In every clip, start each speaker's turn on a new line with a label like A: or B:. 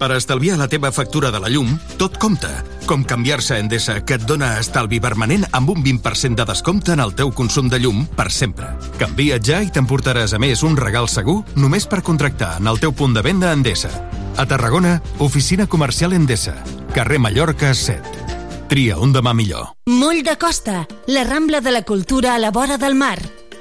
A: Per estalviar la teva factura de la llum, tot compta. Com canviar-se a Endesa, que et dona estalvi permanent amb un 20% de descompte en el teu consum de llum per sempre. Canvia ja i t'emportaràs a més un regal segur només per contractar en el teu punt de venda Endesa. A Tarragona, oficina comercial Endesa. Carrer Mallorca 7. Tria un demà millor.
B: Moll de Costa, la Rambla de la Cultura a la vora del mar.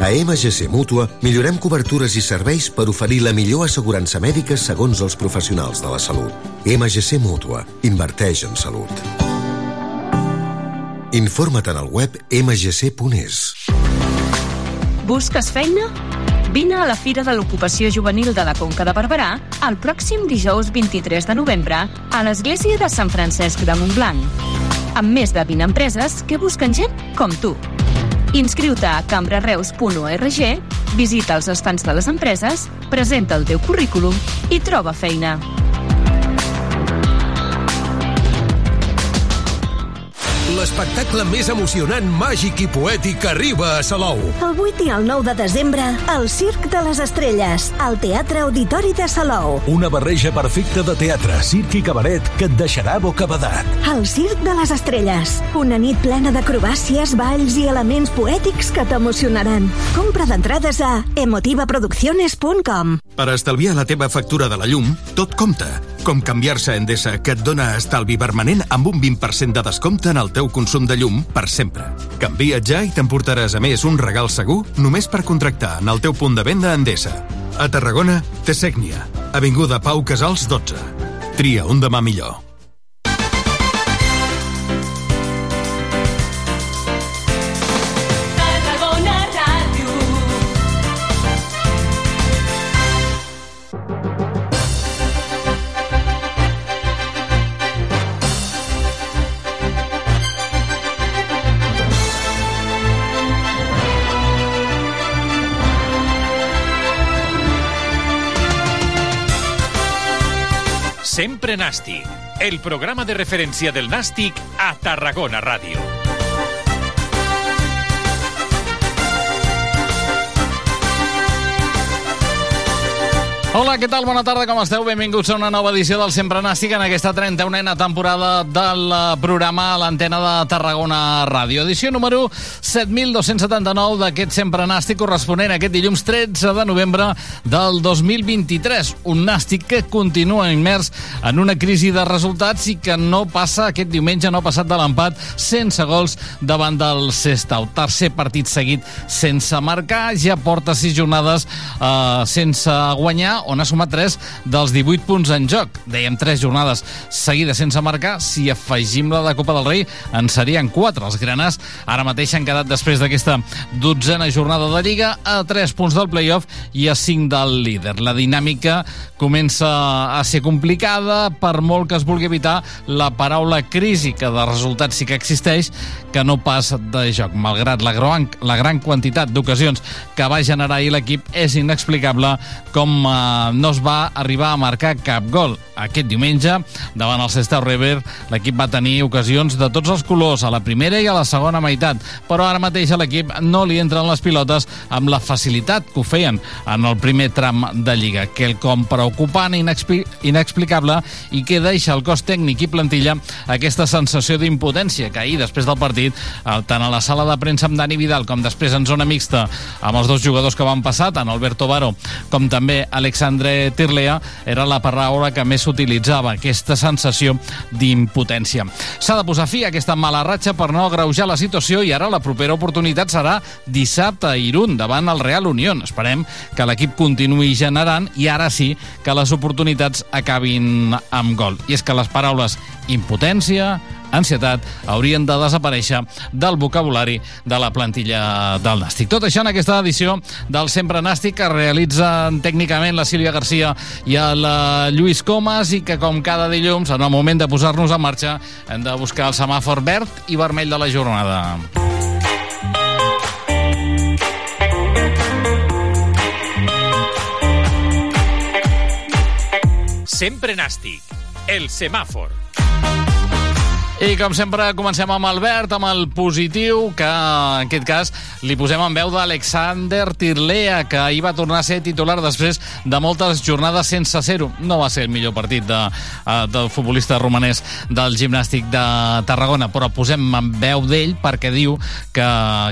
C: A MGC Mútua millorem cobertures i serveis per oferir la millor assegurança mèdica segons els professionals de la salut. MGC Mútua. Inverteix en salut. Informa't en el web mgc.es.
D: Busques feina? Vine a la Fira de l'Ocupació Juvenil de la Conca de Barberà el pròxim dijous 23 de novembre a l'Església de Sant Francesc de Montblanc. Amb més de 20 empreses que busquen gent com tu. Inscriu-te a cambrareus.org, visita els estants de les empreses, presenta el teu currículum i troba feina.
E: L'espectacle més emocionant, màgic i poètic arriba a Salou.
F: El 8 i el 9 de desembre, el Circ de les Estrelles, al Teatre Auditori de Salou.
E: Una barreja perfecta de teatre, circ i cabaret que et deixarà bocabadat.
F: El Circ de les Estrelles, una nit plena d'acrobàcies, balls i elements poètics que t'emocionaran. Compra d'entrades a emotivaproducciones.com
A: Per estalviar la teva factura de la llum, tot compta. Com canviar-se a Endesa, que et dona estalvi permanent amb un 20% de descompte en el teu consum de llum per sempre. Canvia ja i t'emportaràs a més un regal segur només per contractar en el teu punt de venda Endesa. A Tarragona, Tesègnia, Avinguda Pau Casals 12. Tria un demà millor.
G: Sempre Nàstic, el programa de referència del Nàstic a Tarragona Ràdio.
H: Hola, què tal? Bona tarda, com esteu? Benvinguts a una nova edició del Sempre Nàstic en aquesta 31a temporada del programa a l'antena de Tarragona Ràdio. Edició número 7.279 d'aquest Sempre Nàstic corresponent a aquest dilluns 13 de novembre del 2023. Un nàstic que continua immers en una crisi de resultats i que no passa aquest diumenge, no ha passat de l'empat sense gols davant del Sestau. Tercer partit seguit sense marcar, ja porta sis jornades eh, sense guanyar, on ha sumat 3 dels 18 punts en joc. Dèiem 3 jornades seguides sense marcar. Si afegim la de Copa del Rei, en serien 4. Els granars ara mateix han quedat després d'aquesta dotzena jornada de Lliga a 3 punts del playoff i a 5 del líder. La dinàmica comença a ser complicada per molt que es vulgui evitar la paraula crisi, que de resultats sí que existeix, que no pas de joc. Malgrat la gran, la gran quantitat d'ocasions que va generar ahir l'equip, és inexplicable com eh, no es va arribar a marcar cap gol. Aquest diumenge, davant el Sestau River, l'equip va tenir ocasions de tots els colors, a la primera i a la segona meitat, però ara mateix a l'equip no li entren les pilotes amb la facilitat que ho feien en el primer tram de Lliga, quelcom preocupant i inexpli inexplicable i que deixa al cos tècnic i plantilla aquesta sensació d'impotència que ahir, després del partit, eh, tant a la sala de premsa amb Dani Vidal com després en zona mixta amb els dos jugadors que van passar, tant Alberto Baro com també Alexandre Tirlea, era la paraula que més s'utilitzava, aquesta sensació d'impotència. S'ha de posar fi a aquesta mala ratxa per no agreujar la situació i ara la propera oportunitat serà dissabte a Irún, davant el Real Unión. Esperem que l'equip continuï generant i ara sí que les oportunitats acabin amb gol. I és que les paraules impotència, ansietat haurien de desaparèixer del vocabulari de la plantilla del Nàstic. Tot això en aquesta edició del Sempre Nàstic que realitzen tècnicament la Sílvia Garcia i el eh, Lluís Comas i que com cada dilluns, en el moment de posar-nos en marxa, hem de buscar el semàfor verd i vermell de la jornada.
G: Sempre Nàstic, el semàfor.
H: I com sempre comencem amb Albert, amb el positiu, que en aquest cas li posem en veu d'Alexander Tirlea, que ahir va tornar a ser titular després de moltes jornades sense ser-ho. No va ser el millor partit de, uh, del futbolista romanès del gimnàstic de Tarragona, però posem en veu d'ell perquè diu que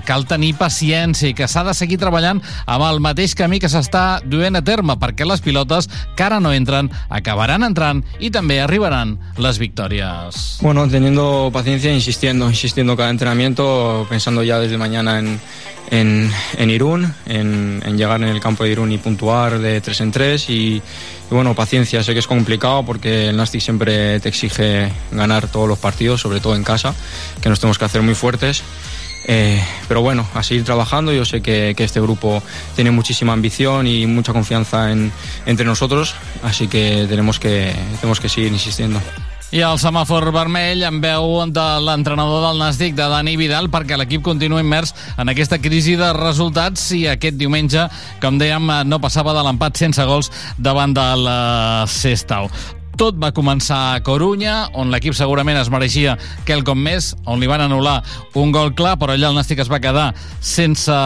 H: cal tenir paciència i que s'ha de seguir treballant amb el mateix camí que s'està duent a terme, perquè les pilotes que ara no entren acabaran entrant i també arribaran les victòries.
I: Bueno, teniendo paciencia, insistiendo, insistiendo cada entrenamiento, pensando ya desde mañana en, Irún, en, llegar en el campo de Irún y puntuar de tres en tres y, bueno, paciencia, sé que es complicado porque el Nastic siempre te exige ganar todos los partidos, sobre todo en casa, que nos tenemos que hacer muy fuertes. Eh, pero bueno, a seguir trabajando. Yo sé que, este grupo tiene muchísima ambición y mucha confianza en, entre nosotros, así que tenemos que, tenemos que seguir insistiendo.
H: I el semàfor vermell en veu de l'entrenador del Nàstic, de Dani Vidal, perquè l'equip continua immers en aquesta crisi de resultats i aquest diumenge, com dèiem, no passava de l'empat sense gols davant del Sestau. Tot va començar a Corunya, on l'equip segurament es mereixia quelcom més, on li van anul·lar un gol clar, però allà el Nàstic es va quedar sense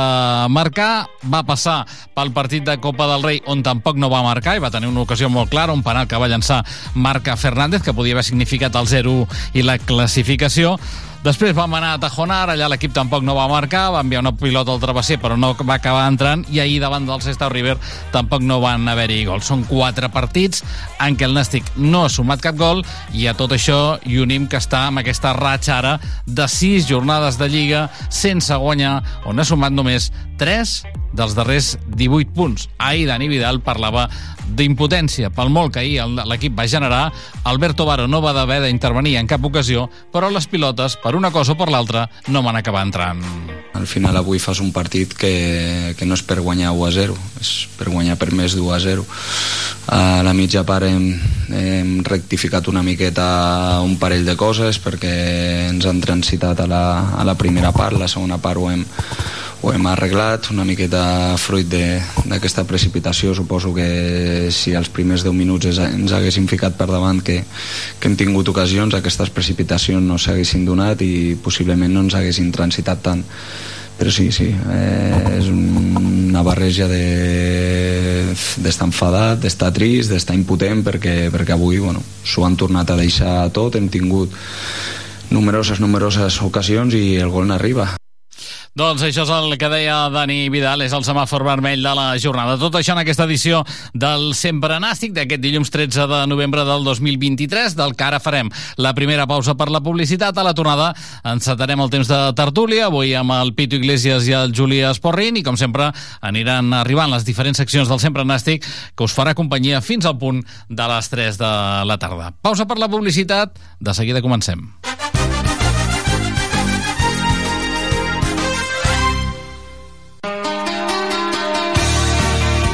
H: marcar. Va passar pel partit de Copa del Rei, on tampoc no va marcar, i va tenir una ocasió molt clara, un penal que va llançar Marca Fernández, que podia haver significat el 0 i la classificació. Després vam anar a Tajonar, allà l'equip tampoc no va marcar, va enviar una pilota al travesser, però no va acabar entrant, i ahir davant del Sestau River tampoc no van haver-hi gols. Són quatre partits en què el Nàstic no ha sumat cap gol, i a tot això hi unim que està amb aquesta ratxa ara de sis jornades de Lliga sense guanyar, on ha sumat només 3 dels darrers 18 punts. Ahir Dani Vidal parlava d'impotència pel molt que ahir l'equip va generar. Alberto Baro no va haver d'intervenir en cap ocasió, però les pilotes, per una cosa o per l'altra, no van acabar entrant.
J: Al final avui fas un partit que, que no és per guanyar 1 a 0, és per guanyar per més d'1 a 0. A la mitja part hem, hem rectificat una miqueta un parell de coses perquè ens han transitat a la, a la primera part, la segona part ho hem, ho hem arreglat una miqueta fruit d'aquesta precipitació. Suposo que si als primers 10 minuts ens haguéssim ficat per davant que, que hem tingut ocasions aquestes precipitacions no s'haguessin donat i possiblement no ens haguessin transitat tant. Però sí, sí, eh, és una barreja d'estar de, enfadat, d'estar trist, d'estar impotent perquè, perquè avui bueno, s'ho han tornat a deixar tot, hem tingut numeroses, numeroses ocasions i el gol n'arriba.
H: Doncs això és el que deia Dani Vidal, és el semàfor vermell de la jornada. Tot això en aquesta edició del Sempre Nàstic d'aquest dilluns 13 de novembre del 2023, del que ara farem la primera pausa per la publicitat. A la tornada encetarem el temps de tertúlia, avui amb el Pito Iglesias i el Juli Esporrin, i com sempre aniran arribant les diferents seccions del Sempre Nàstic que us farà companyia fins al punt de les 3 de la tarda. Pausa per la publicitat, de seguida comencem.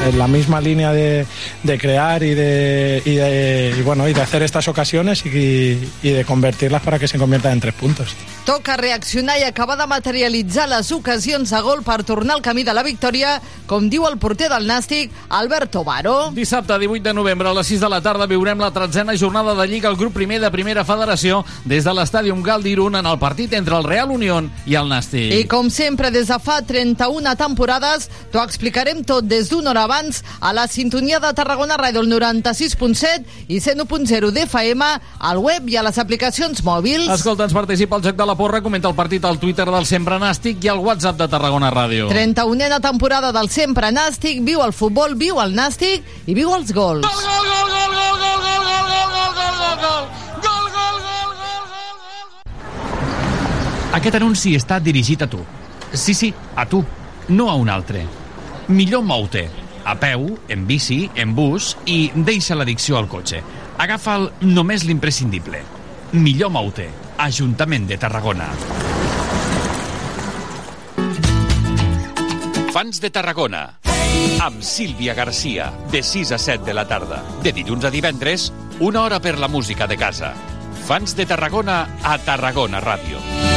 K: En la misma línea de, de crear y de, y de, y bueno, y de hacer estas ocasiones y, y de convertirlas para que se conviertan en tres puntos.
L: Toca reaccionar i acabar de materialitzar les ocasions a gol per tornar al camí de la victòria, com diu el porter del Nàstic, Alberto Baro.
H: Dissabte 18 de novembre a les 6 de la tarda viurem la tretzena jornada de Lliga al grup primer de Primera Federació des de l'estàdium Gal d'Irun en el partit entre el Real Unión i el Nàstic.
L: I com sempre, des de fa 31 temporades, t'ho explicarem tot des d'una hora abans a la sintonia de Tarragona Ràdio, el 96.7 i 101.0 d'FM, al web i a les aplicacions mòbils.
H: Escolta'ns, participa al joc de la porra, comenta el partit al Twitter del Sempre Nàstic i al WhatsApp de Tarragona Ràdio.
L: 31a temporada del Sempre Nàstic, viu el futbol, viu el Nàstic i viu els gols.
M: Gol, gol, gol, gol, gol, gol, gol, gol, gol, gol, gol, gol, gol, gol, gol, gol,
N: Aquest anunci està dirigit a tu. Sí, sí, a tu, no a un altre. Millor mou-te, a peu, en bici, en bus i deixa l'addicció al cotxe. Agafa'l només l'imprescindible. Millor mou-te, Ajuntament de Tarragona.
G: Fans de Tarragona amb Sílvia Garcia, de 6 a 7 de la tarda. De dilluns a divendres, una hora per la música de casa. Fans de Tarragona a Tarragona Ràdio.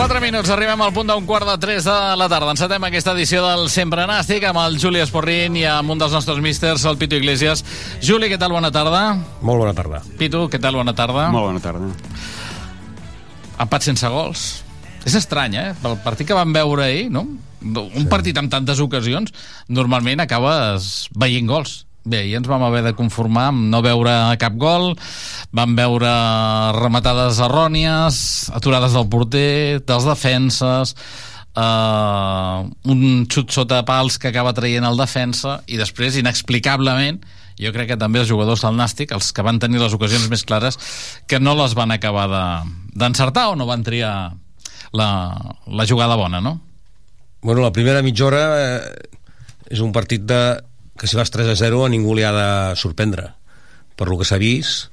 H: 4 minuts, arribem al punt d'un quart de 3 de la tarda. Encetem aquesta edició del Sempre Nàstic amb el Juli Esporrin i amb un dels nostres místers, el Pitu Iglesias. Juli, què tal? Bona tarda.
O: Molt bona tarda.
H: Pitu, què tal? Bona tarda.
O: Molt bona tarda.
H: Empat sense gols. És estrany, eh? El partit que vam veure ahir, no? Un partit amb tantes ocasions, normalment acabes veient gols. Bé, ahir ens vam haver de conformar amb no veure cap gol, vam veure rematades errònies, aturades del porter, dels defenses, uh, un xut sota pals que acaba traient el defensa, i després, inexplicablement, jo crec que també els jugadors del Nàstic, els que van tenir les ocasions més clares, que no les van acabar d'encertar de, o no van triar la, la jugada bona, no?
O: Bueno, la primera mitja hora eh, és un partit de, que si vas 3 a 0 a ningú li ha de sorprendre per lo que s'ha vist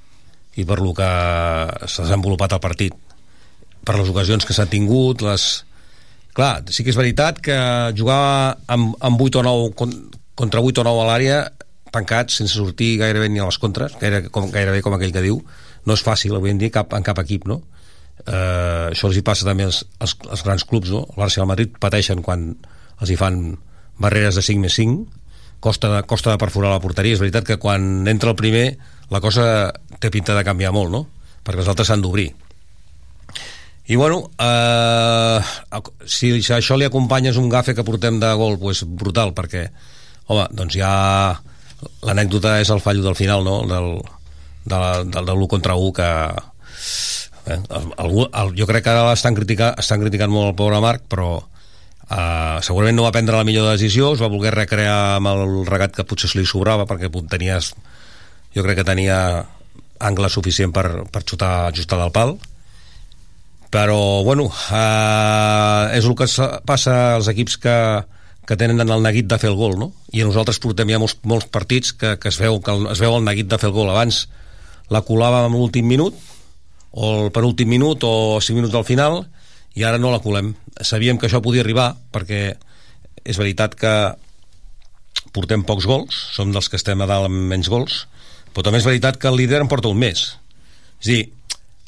O: i per lo que s'ha desenvolupat el partit per les ocasions que s'ha tingut les... clar, sí que és veritat que jugar amb, amb 8 o 9 contra 8 o 9 a l'àrea tancats sense sortir gairebé ni a les contres gairebé com, gairebé com aquell que diu no és fàcil avui en dia cap, en cap equip no? eh, això els hi passa també als, als, als grans clubs no? l'Arsenal Madrid pateixen quan els hi fan barreres de 5 més 5 costa de, costa de perforar la porteria. És veritat que quan entra el primer la cosa té pinta de canviar molt, no? Perquè els altres s'han d'obrir. I bueno, eh, si això li acompanyes un gafe que portem de gol, pues, brutal, perquè, home, doncs ja l'anècdota és el fallo del final, no?, del, de la, del, de l'1 contra 1 que... Eh, el, el, jo crec que ara estan criticant, estan criticant molt el pobre Marc, però Uh, segurament no va prendre la millor decisió es va voler recrear amb el regat que potser se li sobrava perquè tenies jo crec que tenia angle suficient per, per xutar ajustar del pal però bueno uh, és el que passa als equips que, que tenen el neguit de fer el gol no? i nosaltres portem ja molts, molts partits que, que, es veu, que es veu el neguit de fer el gol abans la colàvem en l'últim minut o el penúltim minut o 5 minuts al final i ara no la colem. Sabíem que això podia arribar perquè és veritat que portem pocs gols, som dels que estem a dalt amb menys gols, però també és veritat que el líder en porta un més. És dir,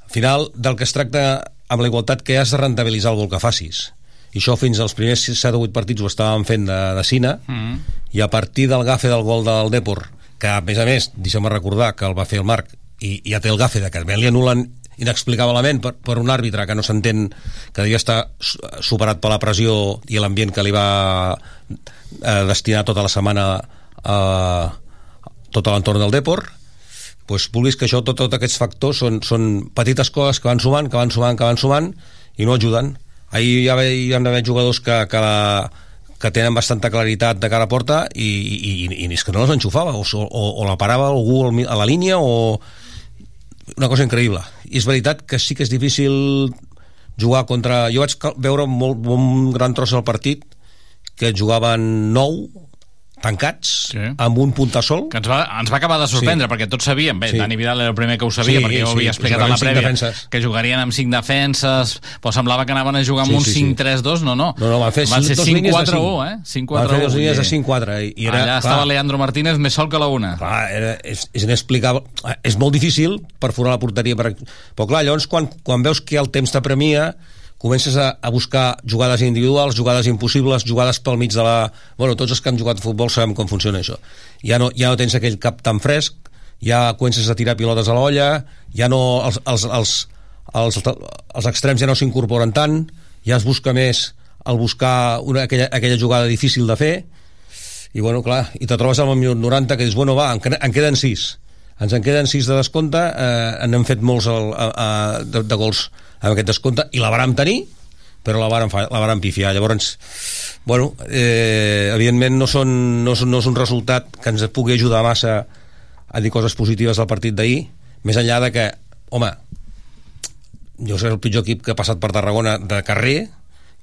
O: al final del que es tracta amb la igualtat que has de rentabilitzar el gol que facis. I això fins als primers 7 o 8 partits ho estàvem fent de, de cine, mm i a partir del gafe del gol del Depor, que a més a més, deixeu-me recordar que el va fer el Marc, i, i ja té el gafe de que li anulen inexplicablement per, per un àrbitre que no s'entén que devia estar superat per la pressió i l'ambient que li va eh, destinar tota la setmana a tot l'entorn del Depor doncs vulguis que això, tots tot aquests factors són, són petites coses que van sumant, que van sumant, que van sumant i no ajuden. Ahir ja hi ha d'haver jugadors que, que, la, que tenen bastanta claritat de cara a porta i, i, i, i és que no les enxufava o, o, o la parava algú a la línia o una cosa increïble. I és veritat que sí que és difícil jugar contra... Jo vaig veure molt, un gran tros del partit que jugaven nou tancats, sí. amb un puntassol
H: que ens va, ens va acabar de sorprendre sí. perquè tots sabíem, bé, sí. Dani Vidal era el primer que ho sabia sí, perquè ho havia sí, explicat a la prèvia que jugarien amb 5 defenses però semblava que anaven a jugar amb sí, un sí, 5-3-2 no, no,
O: no, no van, fer
H: van ser 5-4-1 eh?
O: 5 van fer dos línies de 5-4 i,
H: i era, allà clar, estava Leandro Martínez més sol que la una.
O: Clar, era, és, és inexplicable. És molt difícil perforar la porteria per... però clar, llavors quan, quan veus que el temps t'apremia comences a, a buscar jugades individuals, jugades impossibles, jugades pel mig de la... Bueno, tots els que han jugat a futbol sabem com funciona això. Ja no, ja no tens aquell cap tan fresc, ja comences a tirar pilotes a l'olla, ja no... Els, els, els, els, els extrems ja no s'incorporen tant, ja es busca més el buscar una, aquella, aquella jugada difícil de fer, i bueno, clar, i te trobes el minut 90 que dius, bueno, va, en, en queden 6 ens en queden 6 de descompte eh, n'hem fet molts el, a, a, de, de gols amb aquest descompte i la vàrem tenir però la vàrem, la vàrem pifiar. Llavors, bueno, eh, evidentment no, són, no, són, no és un resultat que ens pugui ajudar massa a dir coses positives del partit d'ahir més enllà de que, home jo sé el pitjor equip que ha passat per Tarragona de carrer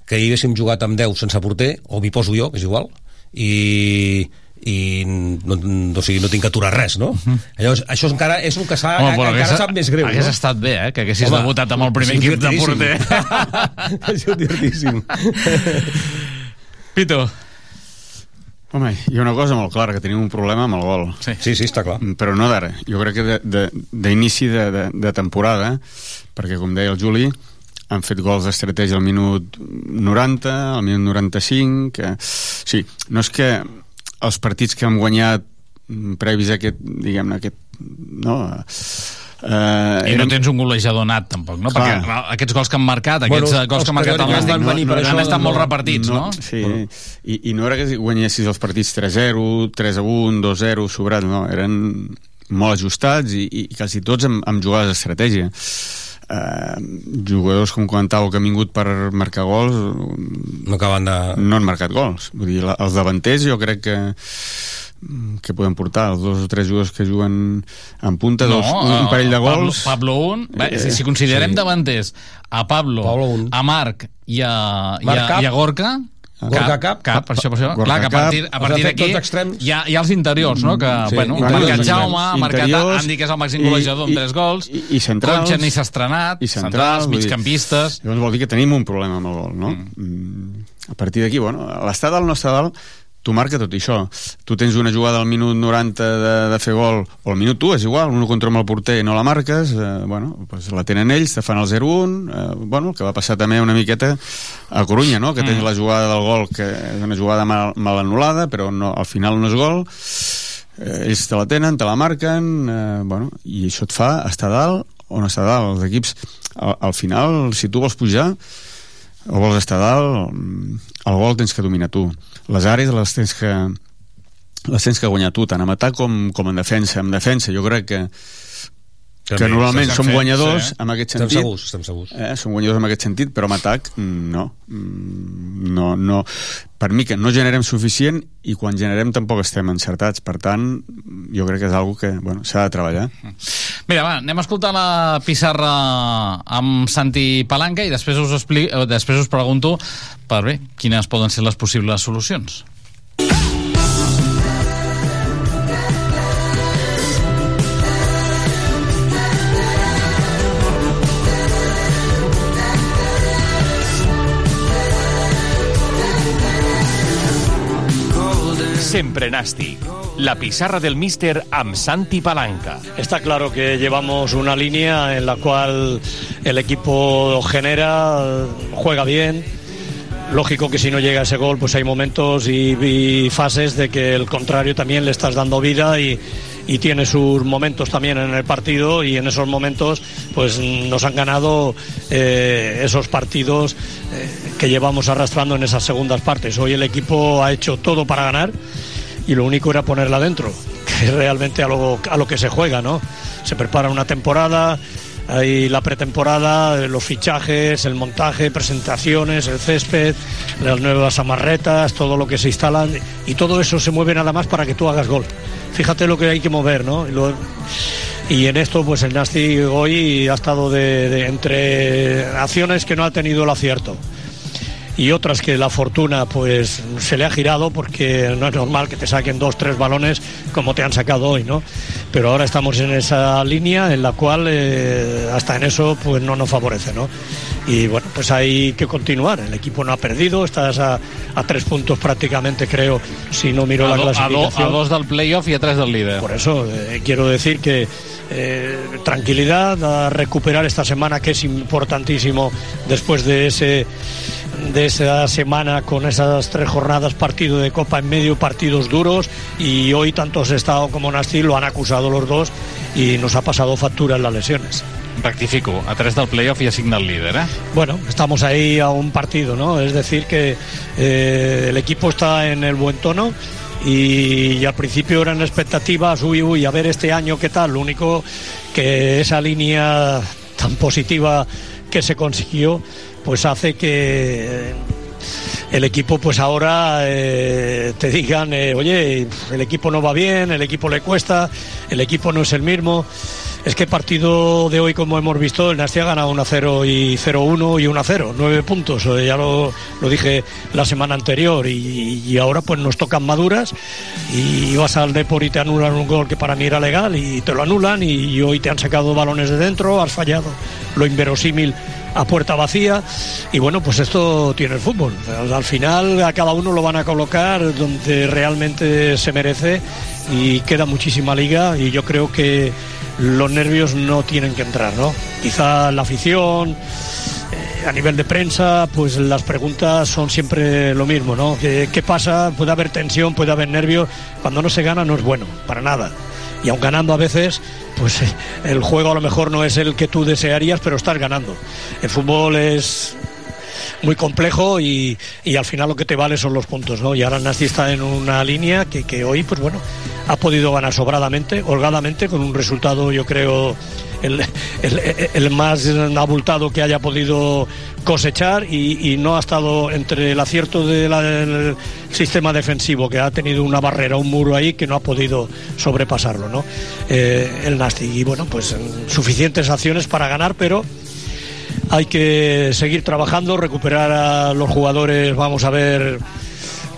O: que hi haguéssim jugat amb 10 sense porter o m'hi poso jo, que és igual i i no, no, o sigui, no tinc que aturar res, no? Uh -huh. Llavors, això encara és un que s'ha encara hagués, sap més greu,
H: hagués no? estat bé, eh? Que haguessis Home, debutat amb el primer equip de porter.
O: és divertíssim.
H: Pito.
P: Home, hi ha una cosa molt clara, que tenim un problema amb el gol.
O: Sí, sí, sí està clar.
P: Però no d'ara. Jo crec que d'inici de, de, de, de temporada, perquè com deia el Juli, han fet gols d'estratègia al minut 90, al minut 95... Que... Sí, no és que els partits que hem guanyat previs a aquest, diguem-ne, aquest... No,
H: Uh, I no tens un golejador nat, tampoc, no? Clar. Perquè aquests gols que han marcat, aquests bueno, gols que han marcat el Nàstic, no, no, han estat no, molt repartits, no? no?
P: Sí, bueno. I, i no era que guanyessis els partits 3-0, 3-1, 2-0, sobrat, no, eren molt ajustats i, i quasi tots amb, amb jugades d'estratègia. Uh, jugadors com comentàveu que han vingut per marcar gols
O: no acaben de...
P: no han marcat gols. Vull dir, els davanters jo crec que que poden portar. Els dos o tres jugadors que juguen en punta, no, dos, un, un parell de gols
H: Pablo, Pablo un, eh, si, si considerem sí. davanters a Pablo, Pablo un. a Marc i a, i a, i a Gorka
O: Gorka Cap,
H: cap, per això, per això. Clar, que a partir, a partir d'aquí hi, ha, hi ha els interiors, no? Que, sí, bueno, ha marcat Jaume, ha marcat Andy, que és el màxim golejador amb tres gols,
P: i, i centrals,
H: Concha ni s'ha estrenat, i centrals, centrals migcampistes...
P: Llavors vol dir que tenim un problema amb el gol, no? Mm. mm. A partir d'aquí, bueno, l'estat dalt no està dalt, tu marca tot això. Tu tens una jugada al minut 90 de, de fer gol, o al minut 1, és igual, un contra amb el porter no la marques, eh, bueno, pues la tenen ells, te fan el 0-1, eh, bueno, el que va passar també una miqueta a Corunya, no?, que mm. tens la jugada del gol, que és una jugada mal, mal anul·lada, però no, al final no és gol, eh, ells te la tenen, te la marquen, eh, bueno, i això et fa estar dalt o no estar dalt. Els equips, al, al final, si tu vols pujar, o vols estar dalt, el gol tens que dominar tu les àrees les tens que les tens que guanyar tu, tant en atac com, com en defensa. En defensa jo crec que que, que normalment som guanyadors sí, eh? en aquest sentit.
O: Estem segurs, estem segurs.
P: Eh, som guanyadors en aquest sentit, però en atac no. Mm, no, no. Per mi que no generem suficient i quan generem tampoc estem encertats. Per tant, jo crec que és algo que bueno, s'ha de treballar.
H: Mira, va, anem a escoltar la pissarra amb Santi Palanca i després us, explico, eh, després us pregunto per bé, quines poden ser les possibles solucions.
Q: Sempre Nasty. La pizarra del Mister amb Santi Palanca.
R: Está claro que llevamos una línea en la cual el equipo genera, juega bien, lógico que si no llega ese gol, pues hay momentos y, fases de que el contrario también le estás dando vida y, y, tiene sus momentos también en el partido y en esos momentos pues nos han ganado eh, esos partidos eh, que llevamos arrastrando en esas segundas partes. Hoy el equipo ha hecho todo para ganar y lo único era ponerla dentro, que es realmente a lo, a lo que se juega, ¿no? Se prepara una temporada, hay la pretemporada, los fichajes, el montaje, presentaciones, el césped, las nuevas amarretas, todo lo que se instalan y todo eso se mueve nada más para que tú hagas gol. Fíjate lo que hay que mover, ¿no? Y, en esto, pues el Nasti hoy ha estado de, entre acciones que no ha tenido el acierto y otras que la fortuna pues se le ha girado porque no es normal que te saquen dos, tres balones como te han sacado hoy, ¿no? Pero ahora estamos en esa línea en la cual eh, hasta en eso pues no nos favorece, ¿no? Y bueno, pues hay que continuar. El equipo no ha perdido, estás a, a tres puntos prácticamente, creo, si no miro a la do, clasificación.
H: A, do, a, dos del playoff y a tres del líder.
R: Por eso eh, quiero decir que eh, tranquilidad, a recuperar esta semana que es importantísimo después de ese de esa semana con esas tres jornadas, partido de Copa en medio, partidos duros y hoy tanto Estado como Nasti lo han acusado los dos y nos ha pasado factura en las lesiones.
H: Rectifico, a tres del playoff y a cinc del líder, ¿eh?
R: Bueno, estamos ahí a un partido, ¿no? Es decir que eh, el equipo está en el buen tono y, al principio eran expectativas, uy, uy, a ver este año qué tal. Lo único que esa línea tan positiva que se consiguió pues hace que el equipo pues ahora eh, te digan, eh, oye, el equipo no va bien, el equipo le cuesta, el equipo no es el mismo. Es que partido de hoy, como hemos visto, el Nastia ha ganado 1-0 y 0-1 y 1-0, nueve puntos. Eh, ya lo, lo, dije la semana anterior y, y, ahora pues nos tocan maduras y vas al Depor y te anulan un gol que para mí era legal y te lo anulan y hoy te han sacado balones de dentro, has fallado lo inverosímil a puerta vacía y bueno pues esto tiene el fútbol al final a cada uno lo van a colocar donde realmente se merece y queda muchísima liga y yo creo que los nervios no tienen que entrar no quizá la afición a nivel de prensa, pues las preguntas son siempre lo mismo, ¿no? ¿Qué, qué pasa? Puede haber tensión, puede haber nervios. Cuando no se gana no es bueno, para nada. Y aun ganando a veces, pues eh, el juego a lo mejor no es el que tú desearías, pero estás ganando. El fútbol es muy complejo y, y al final lo que te vale son los puntos, ¿no? Y ahora Nasti está en una línea que, que hoy, pues bueno, ha podido ganar sobradamente, holgadamente, con un resultado, yo creo, el, más abultado que haya podido cosechar y, no ha estado entre el acierto del sistema defensivo, que ha tenido una barrera, un muro ahí que no ha podido sobrepasarlo, ¿no? Eh, el Nasti. Y bueno, pues en suficientes acciones para ganar, pero hay que seguir trabajando, recuperar a los jugadores, vamos a ver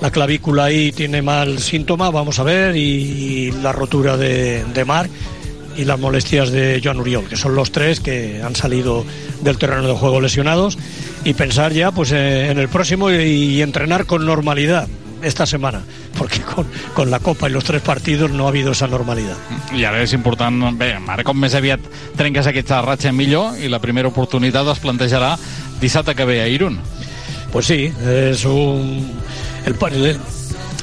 R: la clavícula ahí tiene mal síntoma, vamos a ver, y, y la rotura de, de Marc y las molestias de Joan Uriol, que son los tres que han salido del terreno de juego lesionados, y pensar ya pues eh, en el próximo y, entrenar con normalidad esta semana, porque con, con la Copa y los tres partidos no ha habido esa normalidad.
H: I ara és important, bé, ara com més aviat trenques aquesta ratxa millor i la primera oportunitat es plantejarà dissabte que ve a Irún.
R: Pues sí, es un... El, el-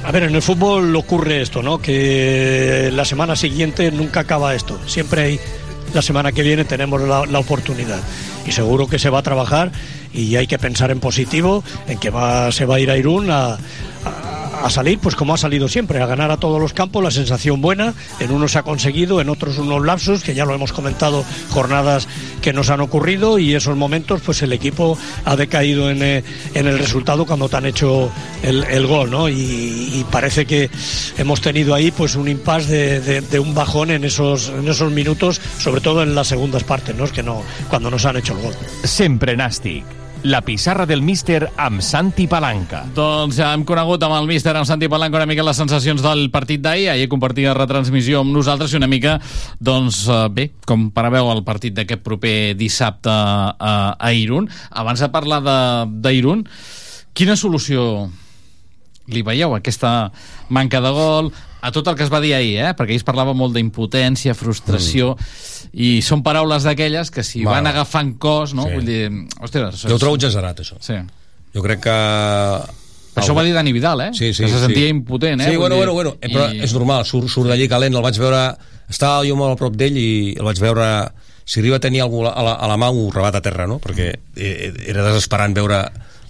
R: a ver, en el fútbol ocurre esto, ¿no? Que la semana siguiente nunca acaba esto. Siempre hay, la semana que viene tenemos la, oportunidad. Y seguro que se va a trabajar y hay que pensar en positivo, en que se va a ir a Irún a- a salir, pues como ha salido siempre, a ganar a todos los campos, la sensación buena, en unos ha conseguido, en otros unos lapsus, que ya lo hemos comentado, jornadas que nos han ocurrido y esos momentos, pues el equipo ha decaído en, eh, en el resultado cuando te han hecho el, el gol, ¿no? Y, parece que hemos tenido ahí pues un impasse de, de- un bajón en esos, en esos minutos, sobre todo en las segundas partes, ¿no? Es que no, cuando nos han hecho el gol.
Q: Sempre nàstic. La pissarra del míster amb Santi Palanca.
H: Doncs ja hem conegut amb el míster, amb Santi Palanca, una mica les sensacions del partit d'ahir. Ahir compartia retransmissió amb nosaltres i una mica, doncs, eh, bé, com preveu el partit d'aquest proper dissabte a, a Irún. Abans de parlar d'Irún, quina solució li veieu aquesta manca de gol, a tot el que es va dir ahir, eh? perquè ahir es parlava molt d'impotència, frustració, mm. i són paraules d'aquelles que si
O: Va.
H: van agafant cos, no?
O: Sí.
H: Vull dir, ostres...
O: Jo ho trobo exagerat, això.
H: Sí.
O: Jo crec que...
H: Això ho va dir Dani Vidal, eh?
O: Sí, sí,
H: que se sentia
O: sí.
H: impotent, eh?
O: Sí, bueno, bueno, bueno, eh, però
H: i-
O: és normal, surt, surt d'allí calent, el vaig veure... Estava jo molt a prop d'ell i el vaig veure... Si arriba a tenir algú a la, a la mà, ho rebat a terra, no? Perquè eh, era desesperant veure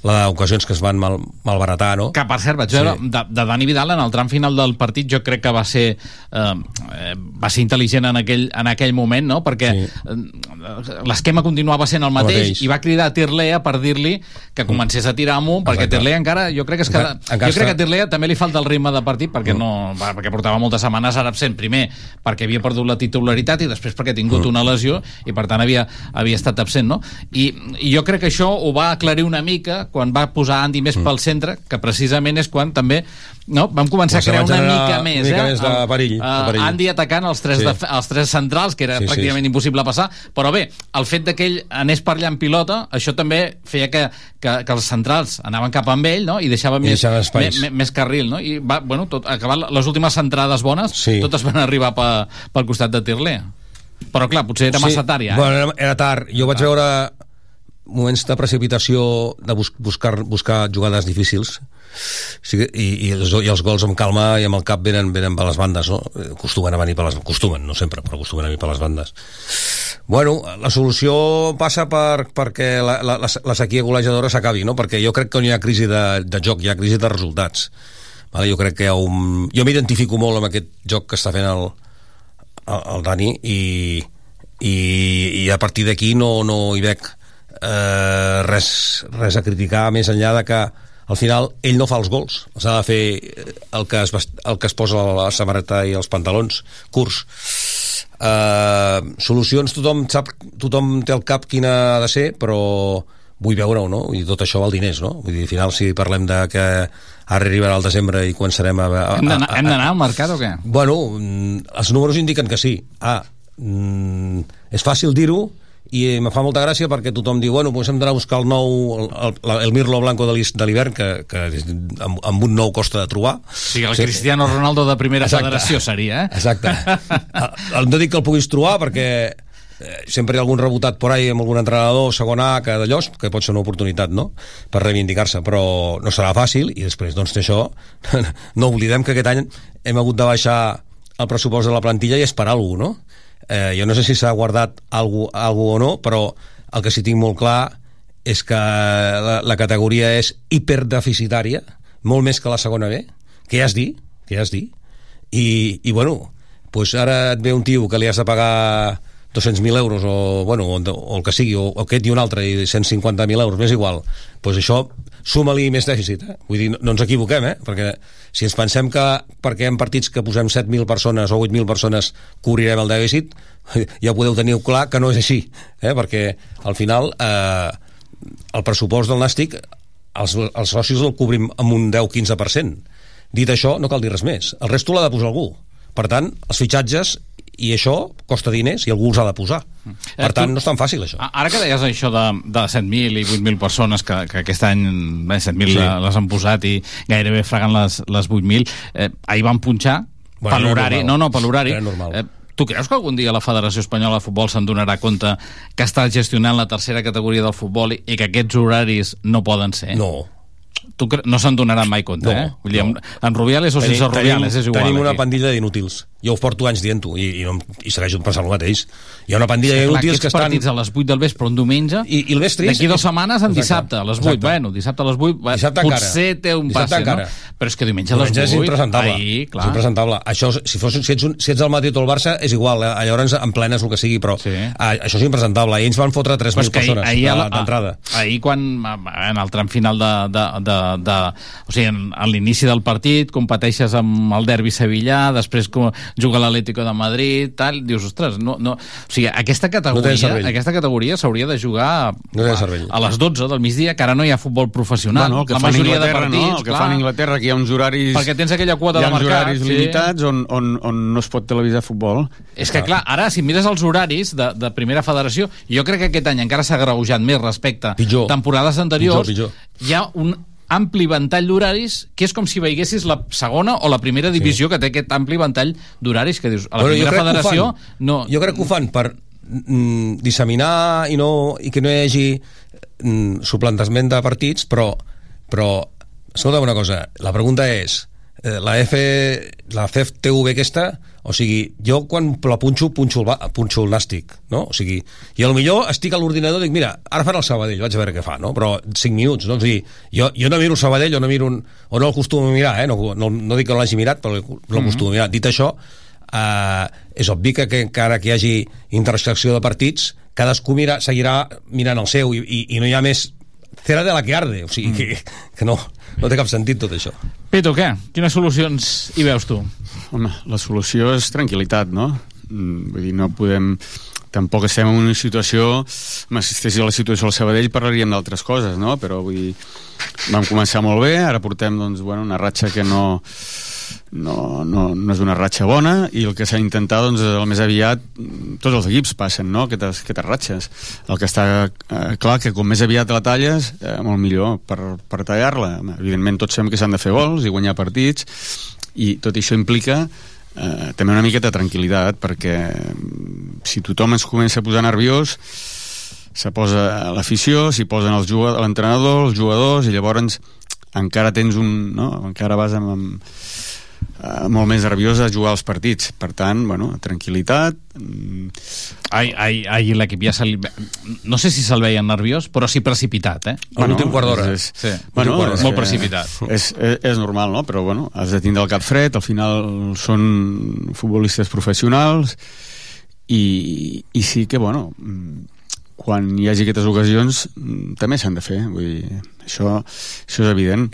O: les ocasions que es van mal, malbaratar, no?
H: Que, per cert, vaig veure sí. de, de Dani Vidal en el tram final del partit jo crec que va ser eh, eh, va ser intel·ligent en aquell, en aquell moment no? perquè sí. eh, l'esquema continuava sent el mateix,
O: mateix.
H: i va cridar a Tirlea per dir-li que comencés a tirar amunt perquè
O: Exacte.
H: Tirlea encara jo crec que, es queda,
O: encara
H: jo crec que a Tirlea també li falta el ritme de partit perquè, no, va, perquè portava moltes setmanes ara absent primer perquè havia perdut la titularitat i després perquè ha tingut
O: Mm.
H: una lesió i per tant havia, havia estat absent no? I, i jo crec que això ho va aclarir una mica quan va posar Andy més pel centre que precisament és quan també no? vam començar a crear una mica
O: una
H: més,
O: mica
H: eh?
O: més de perill, de
H: eh,
O: perill.
H: Andy atacant els tres,
O: Sí.
H: sí. els tres centrals que era
O: Sí,
H: sí,
O: sí.
H: pràcticament impossible passar però bé, el fet de que ell anés per allà en pilota això també feia que, que, que els centrals anaven cap amb ell no? i deixaven
O: I
H: més,
O: deixaven
H: més, més carril no? i va, bueno, tot, acabar les últimes centrades bones
O: Sí.
H: totes van arribar pe, pel costat de Tirlea però clar, potser era massa tard ja eh?
O: Bueno, era, era tard. Jo vaig veure moments de precipitació de bus buscar, buscar jugades difícils sí, i, i, els, i els gols amb calma i amb el cap venen, venen per les bandes no? Acostumen a venir per les acostumen, no sempre, però acostumen a venir per les bandes bueno, la solució passa per, perquè la, la, la sequia golejadora s'acabi no? perquè jo crec que no hi ha crisi de, de joc hi ha crisi de resultats vale? jo crec que hi ha un... jo m'identifico molt amb aquest joc que està fent el, el, el Dani i, i, i a partir d'aquí no, no hi veig eh, res, res a criticar més enllà de que al final ell no fa els gols s'ha de fer el que, es, el que es posa a la samarreta i els pantalons curts eh, solucions tothom sap tothom té al cap quina ha de ser però vull veure-ho, no? I tot això val diners, no? Vull dir, al final, si parlem de que arribarà el desembre i començarem a... a,
H: d'anar
O: a-
H: hem d'anar al mercat o què?
O: Bueno, mm, els números indiquen que sí. Ah, mm, és fàcil dir-ho i me fa molta gràcia perquè tothom diu bueno, doncs hem d'anar a buscar el nou el, el, el Mirlo Blanco de l'hivern que, que amb, amb un nou costa de trobar
H: Sí, el Cristiano Ronaldo de primera
O: Exacte.
H: federació seria, eh?
O: Exacte. El- No dic que el puguis trobar perquè eh, sempre hi ha algun rebotat por ahí amb algun entrenador segon A que d'allò, que pot ser una oportunitat no? per reivindicar-se, però no serà fàcil i després doncs això no oblidem que aquest any hem hagut de baixar el pressupost de la plantilla i per alguna no? Eh, jo no sé si s'ha guardat alguna cosa o no, però el que sí tinc molt clar és que la, la categoria és hiperdeficitària, molt més que la segona B, que ja es dir, que ja es dir, i, i bueno, pues ara et ve un tio que li has de pagar 200.000 euros o, bueno, o, o el que sigui, o, o aquest i un altre i 150.000 euros, m'és igual. Pues això suma-li més dèficit eh? vull dir, no, no ens equivoquem eh? perquè si ens pensem que perquè en partits que posem 7.000 persones o 8.000 persones cobrirem el dèficit ja podeu tenir clar que no és així eh? perquè al final eh, el pressupost del Nàstic els, els socis el cobrim amb un 10-15% dit això no cal dir res més el resto l'ha de posar algú per tant, els fitxatges i això costa diners i algú els ha de posar. Per
H: Eh,
O: tant, no és tan fàcil, això.
H: Ara que deies això de, de 7.000 i 8.000 persones que, que aquest any bé, 7.000
O: Sí.
H: sí. les han posat i gairebé fregant les, les 8.000 eh, ahir van punxar
O: Bueno,
H: per l'horari no, no, per l'horari eh, tu creus que algun dia la Federació Espanyola de Futbol se'n donarà compte que està gestionant la tercera categoria del futbol i, i que aquests horaris no poden ser?
O: No.
H: Tu cre... No se'n donaran mai compte,
O: No,
H: eh? Vull dir,
O: no.
H: en, en Rubiales o sense Rubiales, és igual.
O: Tenim una
H: aquí.
O: pandilla d'inútils. Jo ho porto anys dient-ho i, i, no, i segueixo pensant el mateix. Hi ha una pandilla d'inútils que estan...
H: partits a les 8 del vespre un diumenge
O: I, i el més trist...
H: d'aquí dues setmanes en
O: Exacte.
H: dissabte a les 8
O: Exacte.
H: bueno, dissabte a les 8 va,
O: Dissabte
H: potser
O: encara.
H: té un passe no? però és que diumenge a les 8
O: Diumenge és impresentable.
H: ahir,
O: És
H: clar
O: impresentable. Això, si, fos, si, ets un, si ets el Madrid o el Barça, és igual, eh? llavors en plenes el que sigui, però sí. això és impresentable. I ells van fotre 3.000
H: Però és que ahir,
O: persones
H: ahir,
O: d'entrada.
H: ahir quan en el tram final de, de, de, de o sigui, a l'inici del partit competeixes amb el derbi sevillà després com juga l'Atlético de Madrid tal, dius, ostres, no, no, o sigui, aquesta
O: No
H: categoria
O: cervell.
H: aquesta categoria s'hauria de jugar
O: No
H: a, a les 12 del migdia que ara no hi ha futbol professional
P: Bueno,
H: la majoria de partits
P: no? El que
H: clar,
P: fan a Inglaterra, que hi ha uns horaris...
H: perquè tens aquella quota
P: hi
H: de
P: ha uns
H: mercat
P: horaris
H: sí.
P: limitats on, on, on no es pot televisar futbol.
H: És que, clar, ara, si mires els horaris de, de primera federació, jo crec que aquest any encara s'ha greujat més respecte
O: Pitjor.
H: temporades anteriors.
O: Pitjor,
H: Hi ha un ampli ventall d'horaris que és com si veiessis la segona o la primera divisió sí. que té aquest ampli ventall d'horaris que dius, a la
O: Bueno, jo
H: primera federació no,
O: Jo crec que ho fan per mm, disseminar i, no, i que no hi hagi mm, suplantament de partits, però, però escolta una cosa, la pregunta és eh, la F la FTV aquesta o sigui, jo quan la punxo punxo el, punxo el nàstic no? o sigui, i a lo millor estic a l'ordinador i dic, mira, ara fan el Sabadell, vaig a veure què fa no? però 5 minuts, no? o sigui, jo, jo no miro el Sabadell o no miro un, o no el costumo a mirar eh? no, no, no dic que no l'hagi mirat però no el costumo a mirar, dit això eh, és obvi que, que encara que hi hagi intersecció de partits cadascú mira, seguirà mirant el seu i, i, i no hi ha més cera de la que arde o sigui, mm. que, que no, no té cap sentit tot això
H: Peto, què? Quines solucions hi veus tu?
P: Home, la solució és tranquil·litat, no? Mm, Vull dir, no podem... Tampoc estem en una situació... Estigués a la situació del Sabadell parlaríem d'altres coses, no? Però vull dir, vam començar molt bé, ara portem doncs, bueno, una ratxa que no, no, no, no és una ratxa bona i el que s'ha d'intentar doncs, el més aviat tots els equips passen no? aquestes, aquestes ratxes el que està eh, clar que com més aviat la talles eh, molt millor per, per tallar-la evidentment tots sabem que s'han de fer gols i guanyar partits i tot això implica eh, també una miqueta de tranquil·litat perquè mm, si tothom es comença a posar nerviós se posa l'afició, s'hi posen els l'entrenador, els jugadors, i llavors encara tens un... No? encara vas amb, amb, eh, molt més nerviós a jugar als partits. Per tant, bueno, tranquil·litat. mm,
H: Ai, ai, ai, l'equip ja se li... No sé si se'l veia nerviós, però sí precipitat, eh?
O: l'últim quart d'hora.
P: És,
H: Sí,
P: bueno,
H: és
P: és,
H: molt precipitat.
P: És, és, és normal, no? Però, bueno, has de tindre el cap fred, al final són futbolistes professionals i, i sí que, bueno, mm, quan hi hagi aquestes ocasions mm, també s'han de fer, vull dir, això, això és evident.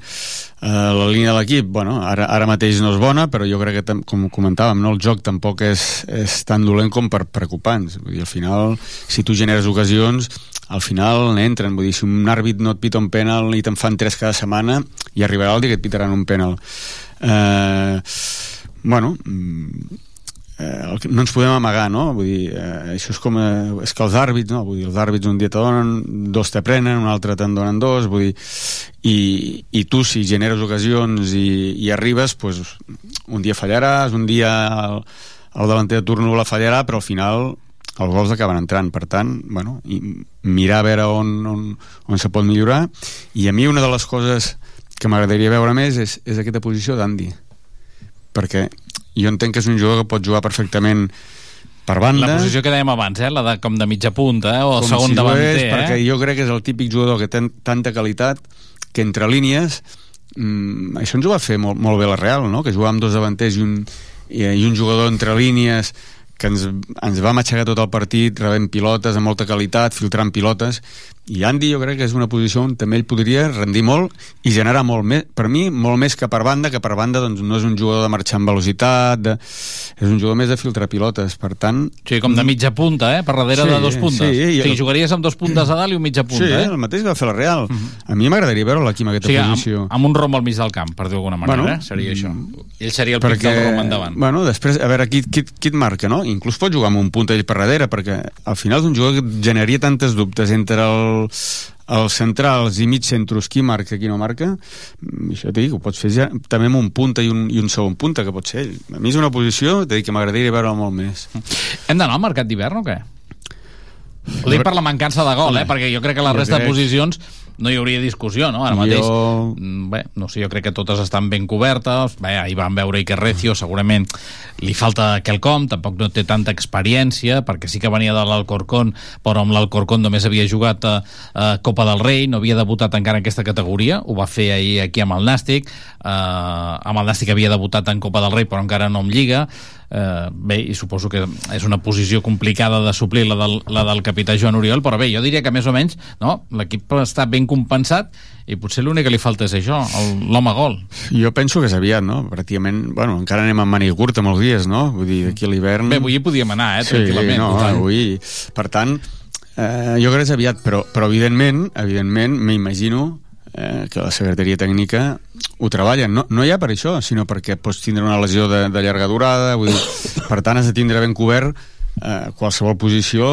P: Uh, la línia de l'equip, bueno, ara, ara mateix no és bona, però jo crec que, com comentàvem, no, el joc tampoc és, és tan dolent com per preocupar-nos. Vull dir, al final, si tu generes ocasions, al final n'entren. Vull dir, si un àrbit no et pita un penal i te'n fan tres cada setmana, i arribarà el dia que et pitaran un penal. Eh, bueno, mm, eh, no ens podem amagar, no? Vull dir, eh, això és com... Eh, és que els àrbits, no? Vull dir, els àrbits un dia te donen, dos te prenen, un altre te'n donen dos, vull dir... I, i tu, si generes ocasions i, i arribes, pues, un dia fallaràs, un dia el, el davanter de turno la fallarà, però al final els gols acaben entrant. Per tant, bueno, i mirar a veure on, on, on se pot millorar. I a mi una de les coses que m'agradaria veure més és, és aquesta posició d'Andy. Perquè jo entenc que és un jugador que pot jugar perfectament per banda.
H: La posició que dèiem abans, eh? la de, com de mitja punta, eh? o
P: com
H: segon
P: si
H: davanter.
P: és, perquè
H: eh?
P: jo crec que és el típic jugador que té tanta qualitat que entre línies mm, això ens ho va fer molt, molt bé la Real, no? que jugava amb dos davanters i un, i, i un jugador entre línies que ens, ens va matxegar tot el partit rebent pilotes amb molta qualitat, filtrant pilotes i Andy jo crec que és una posició on també ell podria rendir molt i generar molt més, per mi, molt més que per banda que per banda doncs, no és un jugador de marxar amb velocitat de, és un jugador més de filtrar pilotes per tant...
H: Sí, com de mitja punta, eh? per darrere
P: Sí,
H: de dos puntes.
P: sí, i
H: o sigui, jugaries amb dos puntes a dalt i un mitja punta,
P: sí,
H: eh?
P: el mateix que va fer la Real a mi m'agradaria veure-lo aquí en
H: O
P: aquesta
H: sigui, amb,
P: posició
H: amb un rom al mig del camp, per dir-ho d'alguna manera,
P: Bueno,
H: eh? seria això. Ell seria el pic del rom endavant.
P: Bueno, després, a veure, qui, qui, qui et marca, no? Inclús pot jugar amb un punt ell per darrere, perquè al final és un jugador que generaria tantes dubtes entre el, els centrals i mig centros, qui marca, qui no marca, mm, això t'he dit, ho pots fer ja, també amb un punta i un, i un segon punta, que pot ser ell. A mi és una posició, t'he dit, que m'agradaria veure molt més.
H: Hem d'anar al mercat d'hivern o què? Ho dic per la mancança de gol, eh? perquè jo crec que la resta de posicions no hi hauria discussió, no? Ara mateix,
P: Jo-
H: mm, bé, no sé, jo crec que totes estan ben cobertes, bé, ahir vam veure Iker Recio, segurament li falta quelcom, tampoc no té tanta experiència, perquè sí que venia de l'Alcorcón, però amb l'Alcorcón només havia jugat a, a Copa del Rei, no havia debutat encara en aquesta categoria, ho va fer ahir aquí amb el Nàstic, eh, amb el Nàstic havia debutat en Copa del Rei, però encara no en Lliga, eh, bé, i suposo que és una posició complicada de suplir la del, la del capità Joan Oriol, però bé, jo diria que més o menys no, l'equip està ben compensat i potser l'únic que li falta és això, l'home gol.
P: Jo penso que és aviat, no? Pràcticament, bueno, encara anem amb màniga curta molts dies, no? Vull dir, d'aquí a l'hivern...
H: Bé, avui hi podíem anar, eh,
P: Sí,
H: tranquil·lament.
P: no,
H: total.
P: avui... Per tant, eh, jo crec que és aviat, però, però evidentment, evidentment, m'imagino eh, que la secretaria tècnica ho treballen. No, no ja per això, sinó perquè pots tindre una lesió de, de llarga durada, vull dir, per tant has de tindre ben cobert eh, qualsevol posició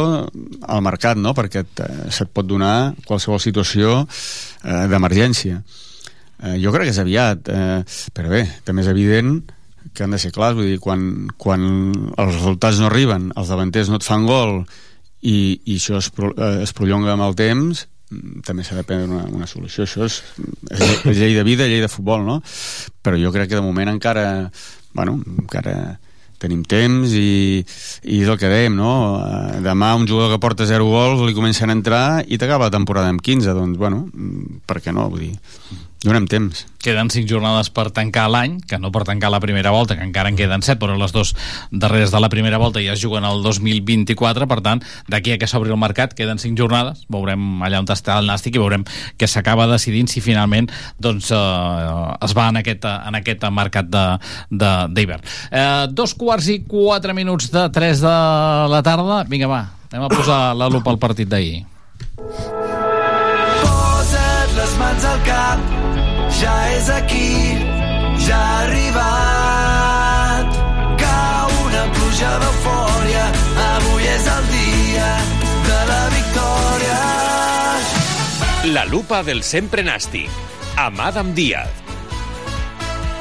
P: al mercat, no? perquè et, eh, se't pot donar qualsevol situació eh, d'emergència. Eh, jo crec que és aviat, eh, però bé, també és evident que han de ser clars, vull dir, quan, quan els resultats no arriben, els davanters no et fan gol i, i això es, pro, eh, es prolonga amb el temps, també s'ha de prendre una, una solució. Això és, és, llei, de vida, llei de futbol, no? Però jo crec que de moment encara, bueno, encara tenim temps i, i és el que dèiem, no? Eh, Demà un jugador que porta 0 gols li comencen a entrar i t'acaba la temporada amb 15, doncs, bueno, mm, per què no? Vull dir, donem temps.
H: Queden cinc jornades per tancar l'any, que no per tancar la primera volta, que encara en queden set, però les dues darreres de la primera volta ja es juguen el 2024, per tant, d'aquí a que s'obri el mercat queden cinc jornades, veurem allà on està el Nàstic i veurem que s'acaba decidint si finalment doncs, eh, es va en aquest, en aquest mercat d'hivern. Eh, dos quarts i quatre minuts de tres de la tarda. Vinga, va, anem a posar la lupa al partit d'ahir.
M: Ja és aquí, ja ha arribat. Cau una pluja d'eufòria, avui és el dia de la victòria.
Q: La lupa del sempre nàstic, amb Adam Díaz.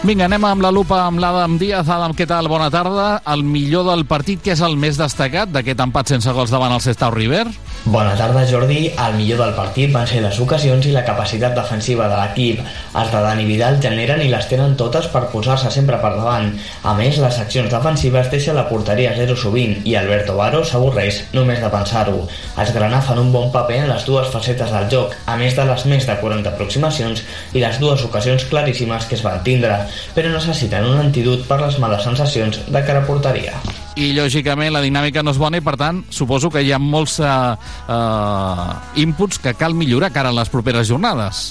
H: Vinga, anem amb la lupa amb l'Adam Díaz. Adam, què tal? Bona tarda. El millor del partit, que és el més destacat d'aquest empat sense gols davant el Sestau River?
S: Bona tarda, Jordi. El millor del partit van ser les ocasions i la capacitat defensiva de l'equip. Els de Dani Vidal generen i les tenen totes per posar-se sempre per davant. A més, les accions defensives deixen la porteria zero sovint i Alberto Baro s'avorreix només de pensar-ho. Els Granà fan un bon paper en les dues facetes del joc, a més de les més de 40 aproximacions i les dues ocasions claríssimes que es van tindre, però necessiten un antídot per les males sensacions de cara a porteria.
H: I, lògicament, la dinàmica no és bona i, per tant, suposo que hi ha molts eh, eh, inputs que cal millorar cara a les properes jornades.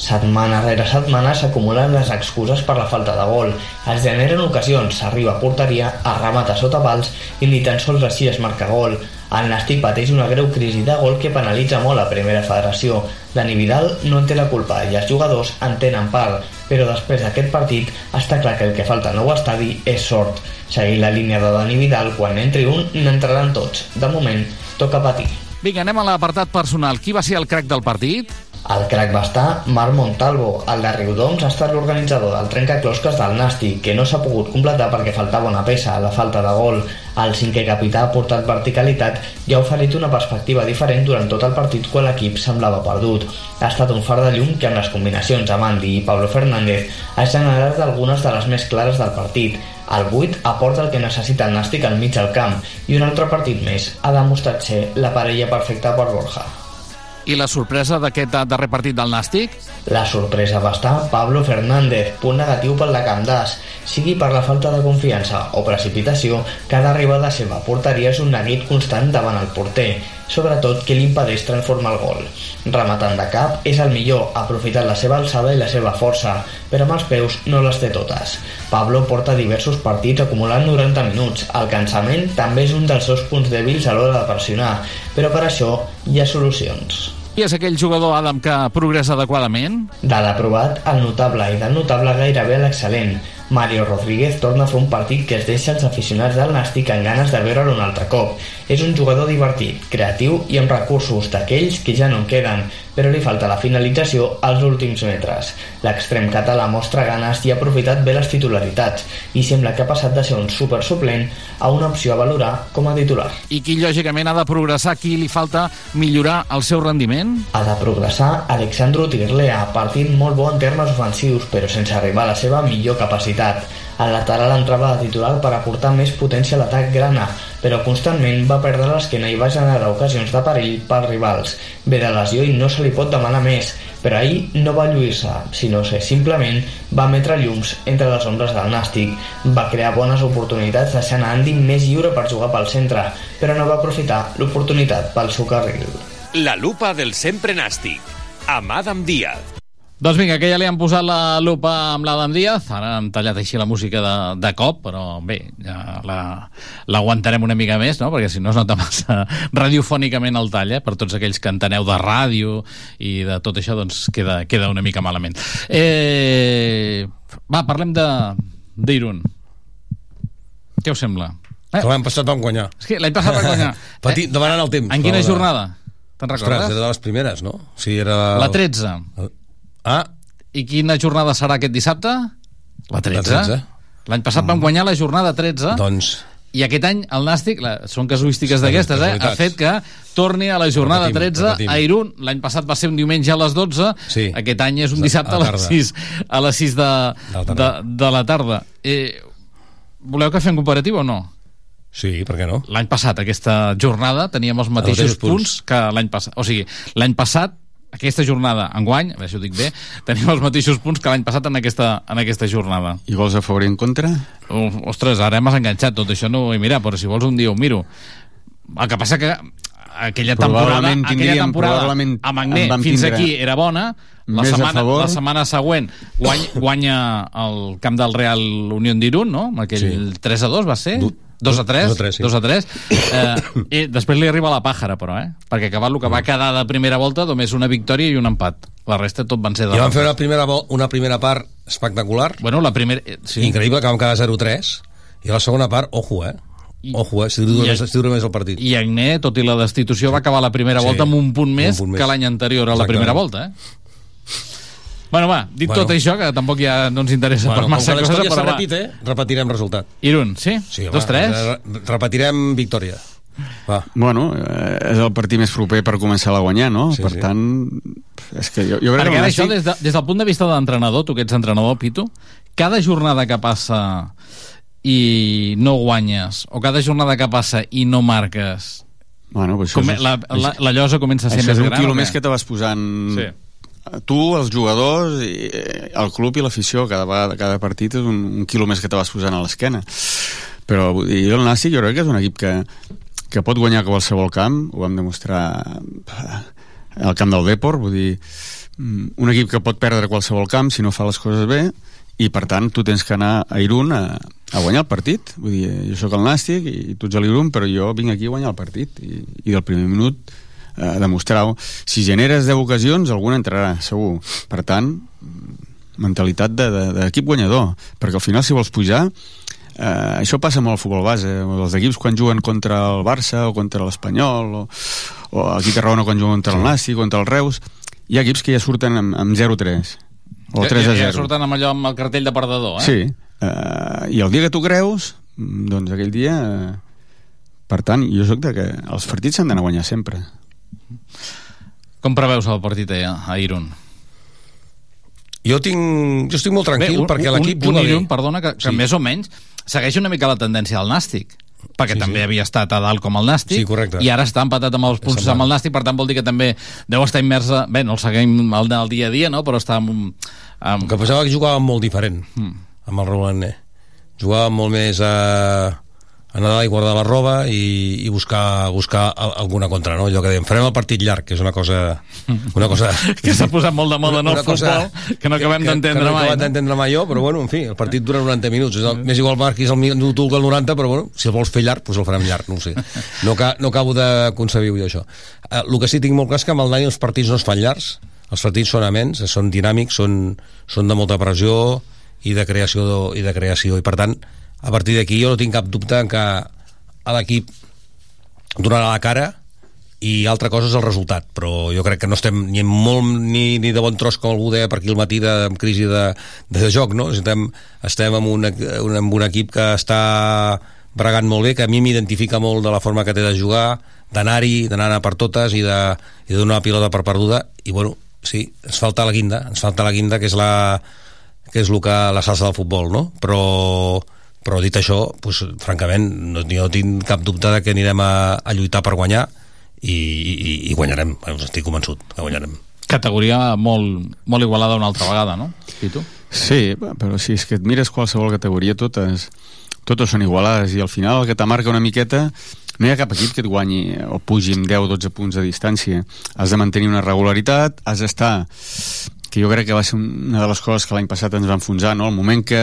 S: Setmana rere setmana s'acumulen les excuses per la falta de gol. Es generen ocasions, s'arriba a porteria, es remata sota pals i ni tan sols així es marca gol. El Nàstic pateix una greu crisi de gol que penalitza molt la primera federació. Dani Vidal no en té la culpa i els jugadors en tenen part, però després d'aquest partit està clar que el que falta al nou estadi és sort. Seguir la línia de Dani Vidal, quan entri un, n'entraran tots. De moment, toca patir.
H: Vinga, anem a l'apartat personal. Qui va ser el crac del partit?
S: El crac va estar Marc Montalvo, el de Riudoms ha estat l'organitzador del trencaclosques del Nàstic, que no s'ha pogut completar perquè faltava una peça, la falta de gol. El cinquè capità ha portat verticalitat i ha oferit una perspectiva diferent durant tot el partit quan l'equip semblava perdut. Ha estat un far de llum que amb les combinacions amb Andy i Pablo Fernández ha generat algunes de les més clares del partit. El 8 aporta el que necessita el Nàstic al mig del camp i un altre partit més ha demostrat ser la parella perfecta per Borja.
H: I la sorpresa d'aquest darrer partit del Nàstic?
S: La sorpresa va estar Pablo Fernández, punt negatiu pel de d'As. Sigui per la falta de confiança o precipitació, cada arribada seva porteria és un neguit constant davant el porter, sobretot que li impedeix transformar el gol. Rematant de cap, és el millor, aprofitant la seva alçada i la seva força, però amb els peus no les té totes. Pablo porta diversos partits acumulant 90 minuts. El cansament també és un dels seus punts dèbils a l'hora de pressionar, però per això hi ha solucions.
H: I és aquell jugador, Adam, que progressa adequadament?
S: De l'aprovat al notable i del notable gairebé l'excel·lent. Mario Rodríguez torna a fer un partit que es deixa els aficionats del Nàstic en ganes de veure'l un altre cop. És un jugador divertit, creatiu i amb recursos d'aquells que ja no en queden, però li falta la finalització als últims metres. L'extrem català mostra ganes i ha aprofitat bé les titularitats i sembla que ha passat de ser un super suplent a una opció a valorar com a titular.
H: I qui, lògicament, ha de progressar, qui li falta millorar el seu rendiment?
S: Ha de progressar Alexandro Tirlea, partit molt bo en termes ofensius, però sense arribar a la seva millor capacitat. El lateral entrava de titular per aportar més potència a l'atac grana, però constantment va perdre l'esquena i va generar ocasions de perill pels rivals. Ve de lesió i no se li pot demanar més, però ahir no va lluir-se, sinó que simplement va emetre llums entre les ombres del Nàstic. Va crear bones oportunitats deixant a Andy més lliure per jugar pel centre, però no va aprofitar l'oportunitat pel seu carril.
Q: La lupa del sempre nàstic, amb Adam Díaz.
H: Doncs vinga, que ja li han posat la lupa amb l'Adam Díaz, ara han tallat així la música de, de cop, però bé, ja l'aguantarem la, una mica més, no? perquè si no es nota massa radiofònicament el tall, eh? per tots aquells que enteneu de ràdio i de tot això, doncs queda, queda una mica malament. Eh, va, parlem d'Irun. Què us sembla?
O: Eh? Que l'any passat vam guanyar.
H: És que l'any passat vam guanyar.
O: Petit, eh? demanant el temps.
H: En quina jornada? Te'n recordes?
O: Ostres, era de les primeres, no? O sigui, era...
H: La 13.
O: Ah.
H: I quina jornada serà aquest dissabte? La 13.
O: La 13.
H: L'any passat mm. vam guanyar la jornada 13.
O: Doncs...
H: I aquest any el Nàstic, la, són casuístiques d'aquestes, eh, ha fet que torni a la jornada repetim, 13 repetim. a Irún. L'any passat va ser un diumenge a les 12,
O: sí.
H: aquest any és un dissabte a, a les 6, a les 6 de, de, de, de la tarda. Eh, voleu que fem comparatiu o no?
O: Sí, per què no?
H: L'any passat, aquesta jornada, teníem els mateixos punts. punts que l'any passat. O sigui, l'any passat aquesta jornada, enguany, a veure si ho dic bé, tenim els mateixos punts que l'any passat en aquesta, en aquesta jornada.
P: I vols a favor i en contra?
H: Uh, ostres, ara m'has enganxat, tot això no ho he mirat, però si vols un dia ho miro. El que passa que aquella temporada, aquella temporada a Magné fins aquí era bona, la setmana, la setmana següent guanya, guanya el camp del Real Unión d'Irun, no? Aquell sí. 3 a 2 va ser? Du 2 a 3, 2 a 3, sí. 2 a 3. Eh, i després li arriba la pàjara, però, eh? Perquè acabat el que va quedar de primera volta només una victòria i un empat. La resta tot van ser de...
O: I van fer una primera, una primera part espectacular.
H: Bueno, la primera...
O: Sí. Increïble, que vam quedar 0-3. I la segona part, ojo, eh? Ojo, eh? Si dura, més, si dura més el partit.
H: I Agné, tot i la destitució, va acabar la primera sí, volta amb un punt més, un punt més. que l'any anterior a la primera volta, eh? Bueno, va, dit bueno. tot això, que tampoc ja no ens interessa bueno, per massa cosa,
O: però va. repite, repetirem resultat.
H: Irun, sí?
O: sí
H: Dos, tres?
O: Repetirem victòria.
P: Va. Bueno, eh, és el partit més proper per començar a guanyar, no? Sí, per sí. tant, és que jo, jo crec
H: Perquè que això, des, de, des del punt de vista de l'entrenador, tu que ets entrenador, Pitu, cada jornada que passa i no guanyes, o cada jornada que passa i no marques,
P: bueno, pues això
H: com, és, la, la, la llosa comença a ser més gran.
P: Això és un quilo més que te vas posant sí tu, els jugadors, i, eh, el club i l'afició, cada, vegada, cada partit és un, un quilo més que te vas posant a l'esquena. Però dir, el Nàstic jo crec que és un equip que, que pot guanyar a qualsevol camp, ho vam demostrar eh, al camp del Depor, vull dir, mm, un equip que pot perdre qualsevol camp si no fa les coses bé, i per tant tu tens que anar a Irún a, a guanyar el partit vull dir, jo sóc el Nàstic i tu ets a l'Irún però jo vinc aquí a guanyar el partit i, i del primer minut eh, demostrar-ho. Si generes 10 ocasions, alguna entrarà, segur. Per tant, mentalitat d'equip de, de, guanyador, perquè al final si vols pujar eh, això passa molt al futbol base els equips quan juguen contra el Barça o contra l'Espanyol o, o aquí a Tarragona quan juguen contra el Nasti, contra el Reus hi ha equips que ja surten amb, amb 0-3 o 3
H: ja,
P: a 0
H: ja surten amb allò amb el cartell de perdedor, eh?
P: Sí, uh, i el dia que tu creus, doncs aquell dia... Uh, per tant, jo sóc de que els partits s'han d'anar a guanyar sempre.
H: Com preveus el partit a, a Irun?
O: Jo tinc... Jo estic molt tranquil
H: un,
O: perquè l'equip
H: un,
O: juga
H: un
O: bé.
H: Irun, perdona, que, que
O: Sí.
H: més o menys segueix una mica la tendència del Nàstic perquè
O: Sí,
H: també
O: sí.
H: havia estat a dalt com el Nàstic
O: Sí, correcte.
H: i ara està empatat amb els punts
O: semblant.
H: amb el Nàstic per tant vol dir que també deu estar immersa bé, no el seguim al, al dia a dia no? però està amb, amb...
O: El que passava que jugàvem molt diferent
H: Mm.
O: amb el Roland Né. Jugàvem molt més a, a nedar i guardar la roba i, i buscar, buscar al- alguna contra, no? Allò que dèiem, farem el partit llarg, que és una cosa... Una cosa
H: que s'ha posat molt de moda en el futbol que no acabem
O: que,
H: d'entendre
O: que no
H: mai
O: acabem
H: no?
O: d'entendre mai jo, però bueno, en fi, el partit dura 90 minuts. És el, més igual marquis el minut que el 90, però bueno, si el vols fer llarg, doncs el farem llarg, no ho sé. No, ca, no acabo de concebir jo això. Eh, el que sí que tinc molt clar és que amb el Dani els partits no es fan llargs, els partits són amens, són dinàmics, són, són de molta pressió i de creació, i de creació, i per tant, a partir d'aquí jo no tinc cap dubte en que l'equip donarà la cara i altra cosa és el resultat però jo crec que no estem ni molt ni, ni de bon tros com algú deia per aquí al matí de, crisi de, de joc no? estem, estem amb, un, un, amb un equip que està bregant molt bé que a mi m'identifica molt de la forma que té de jugar d'anar-hi, d'anar per totes i de, i de donar la pilota per perduda i bueno, sí, ens falta la guinda ens falta la guinda que és la que és el que la salsa del futbol no? però però dit això, doncs, francament no, no tinc cap dubte de que anirem a, a lluitar per guanyar i, i, i guanyarem, Doncs estic convençut que guanyarem.
H: categoria molt, molt igualada una altra vegada no? I tu?
P: Sí, però si és que et mires qualsevol categoria, totes, totes són igualades i al final el que te marca una miqueta no hi ha cap equip que et guanyi o pugi amb 10-12 punts de distància. Has de mantenir una regularitat, has d'estar que jo crec que va ser una de les coses que l'any passat ens va enfonsar, no? el moment que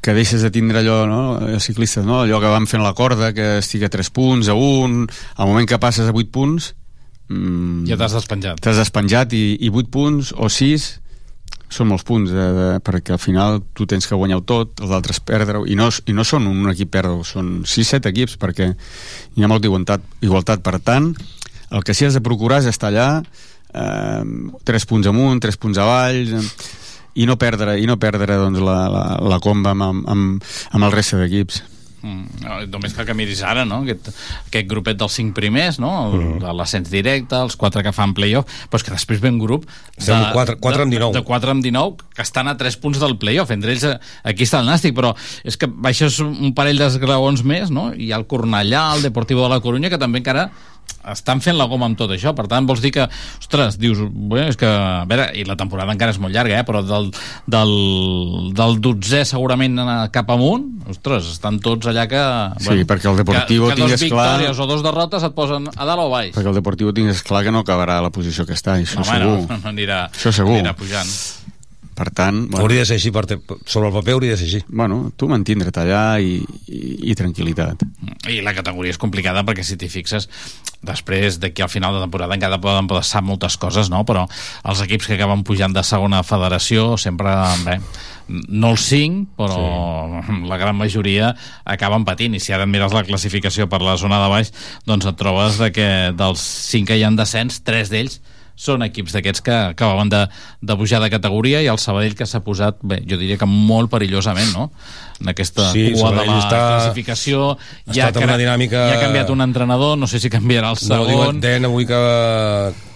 P: que deixes de tindre allò, no? els ciclistes, no? allò que van fent la corda, que estigui a 3 punts, a 1, al moment que passes a 8 punts... Mm,
H: Ja t'has despenjat.
P: T'has despenjat i, i 8 punts o 6 són molts punts, de, de, perquè al final tu tens que guanyar tot, els altres perdre i no, i no són un equip perdre són 6-7 equips, perquè hi ha molta igualtat, igualtat. Per tant, el que sí has de procurar és estar allà eh, 3 punts amunt, 3 punts avall, eh, i no perdre, i no perdre doncs, la, la, la comba amb, amb, amb el reste d'equips.
H: Mm, no, només cal que miris ara, no? Aquest, aquest grupet dels cinc primers, no? El,
O: Mm.
H: de l'ascens directe, els quatre que fan playoff, però és que després ve un grup
O: amb quatre- quatre amb 19.
H: de, de 4 amb 19 que estan a 3 punts del playoff, entre ells eh, aquí està el Nàstic, però és que baixes un parell d'esglaons més, no? Hi ha el Cornellà, el Deportivo de la Corunya, que també encara estan fent la goma amb tot això, per tant vols dir que ostres, dius, bé, és que a veure, i la temporada encara és molt llarga, eh? però del, del, del 12è segurament cap amunt, ostres, estan tots allà que...
P: Sí, perquè el Deportivo
H: que, que dos
P: tingués clar-
H: victòries o dos derrotes et posen a dalt o baix.
P: Perquè el Deportiu tingués clar que no acabarà la posició que està, això
H: No, home, no,
P: segur.
H: no anirà,
P: Això segur.
H: anirà pujant.
P: Per tant...
O: Hauria de ser així, per te... sobre el paper hauria de ser així.
P: Bueno, tu mantindre't allà i, i, i tranquil·litat.
H: I la categoria és complicada perquè si t'hi fixes després d'aquí al final de temporada encara poden passar moltes coses, no? però els equips que acaben pujant de segona federació sempre, bé, no els cinc, però sí. la gran majoria acaben patint i si ara et mires la classificació per la zona de baix doncs et trobes de que dels cinc que hi ha en descens, tres d'ells són equips d'aquests que acabaven de, de pujar de categoria i el Sabadell que s'ha posat, bé, jo diria que molt perillosament, no? En aquesta
O: Sí,
H: cua de la
O: està-
H: classificació
O: ha
H: ja,
O: en una dinàmica-
H: ja ha canviat un entrenador, no sé si canviarà el
O: No,
H: segon.
O: diuen, deien avui que,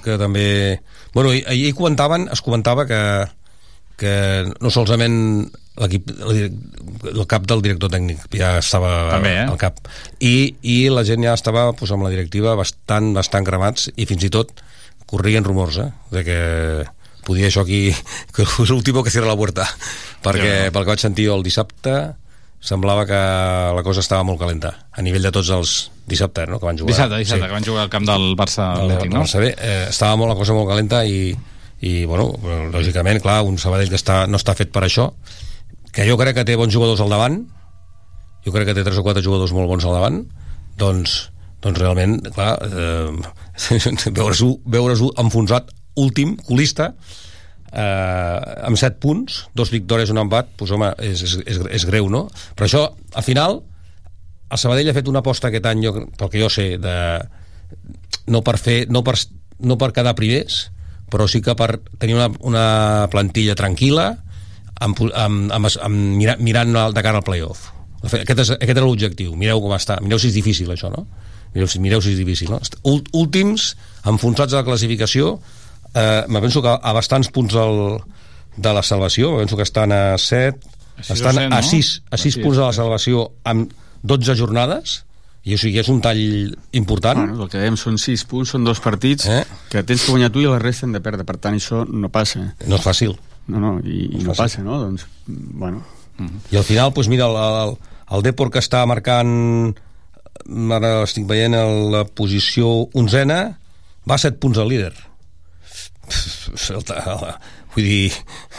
O: que també... Bueno, ahir, comentaven, es comentava que, que no solament l'equip el, el cap del director tècnic ja estava
H: També, eh?
O: al cap i, i la gent ja estava pues, amb la directiva bastant, bastant cremats i fins i tot corrien rumors eh, de que podia això aquí que és l'últim que cierra la puerta perquè
H: Ja.
O: pel que vaig sentir el dissabte semblava que la cosa estava molt calenta a nivell de tots els dissabte no? que van jugar
H: Dissabte, dissabte, que van jugar al camp del Barça
O: el,
H: Atlètic,
O: el
H: no?
O: Barça eh, estava molt la cosa molt calenta i, i bueno, lògicament, clar, un Sabadell que està, no està fet per això, que jo crec que té bons jugadors al davant, jo crec que té tres o quatre jugadors molt bons al davant, doncs, doncs realment, clar, eh, veure-s'ho veure enfonsat últim, colista, eh, amb 7 punts, dos victòries, un empat, doncs home, és, és, és, és greu, no? Però això, al final, el Sabadell ha fet una aposta aquest any, jo, pel que jo sé, de, no per fer no per, no per quedar primers però sí que per tenir una, una plantilla tranquil·la amb, amb, amb, amb mirant de cara al playoff aquest, és, aquest era l'objectiu, mireu com està mireu si és difícil això, no? Mireu si, mireu si és difícil no? últims, enfonsats a la classificació eh, me penso que a bastants punts del, de la salvació, me penso que estan a 7 estan
H: set,
O: a
H: no?
O: 6 a 6
H: A
O: punts de la salvació amb 12 jornades i o sigui, és un tall important
P: Bueno, el que dèiem són 6 punts, són dos partits eh? que tens que guanyar tu i la resta hem de perdre. Per tant, això no passa.
O: no és fàcil
P: No, no, i, i no passa, no? Doncs, bueno...
O: i al final, doncs mira, el, el, el Depor que està marcant ara estic veient el- la posició onzena va a 7 punts al líder vull dir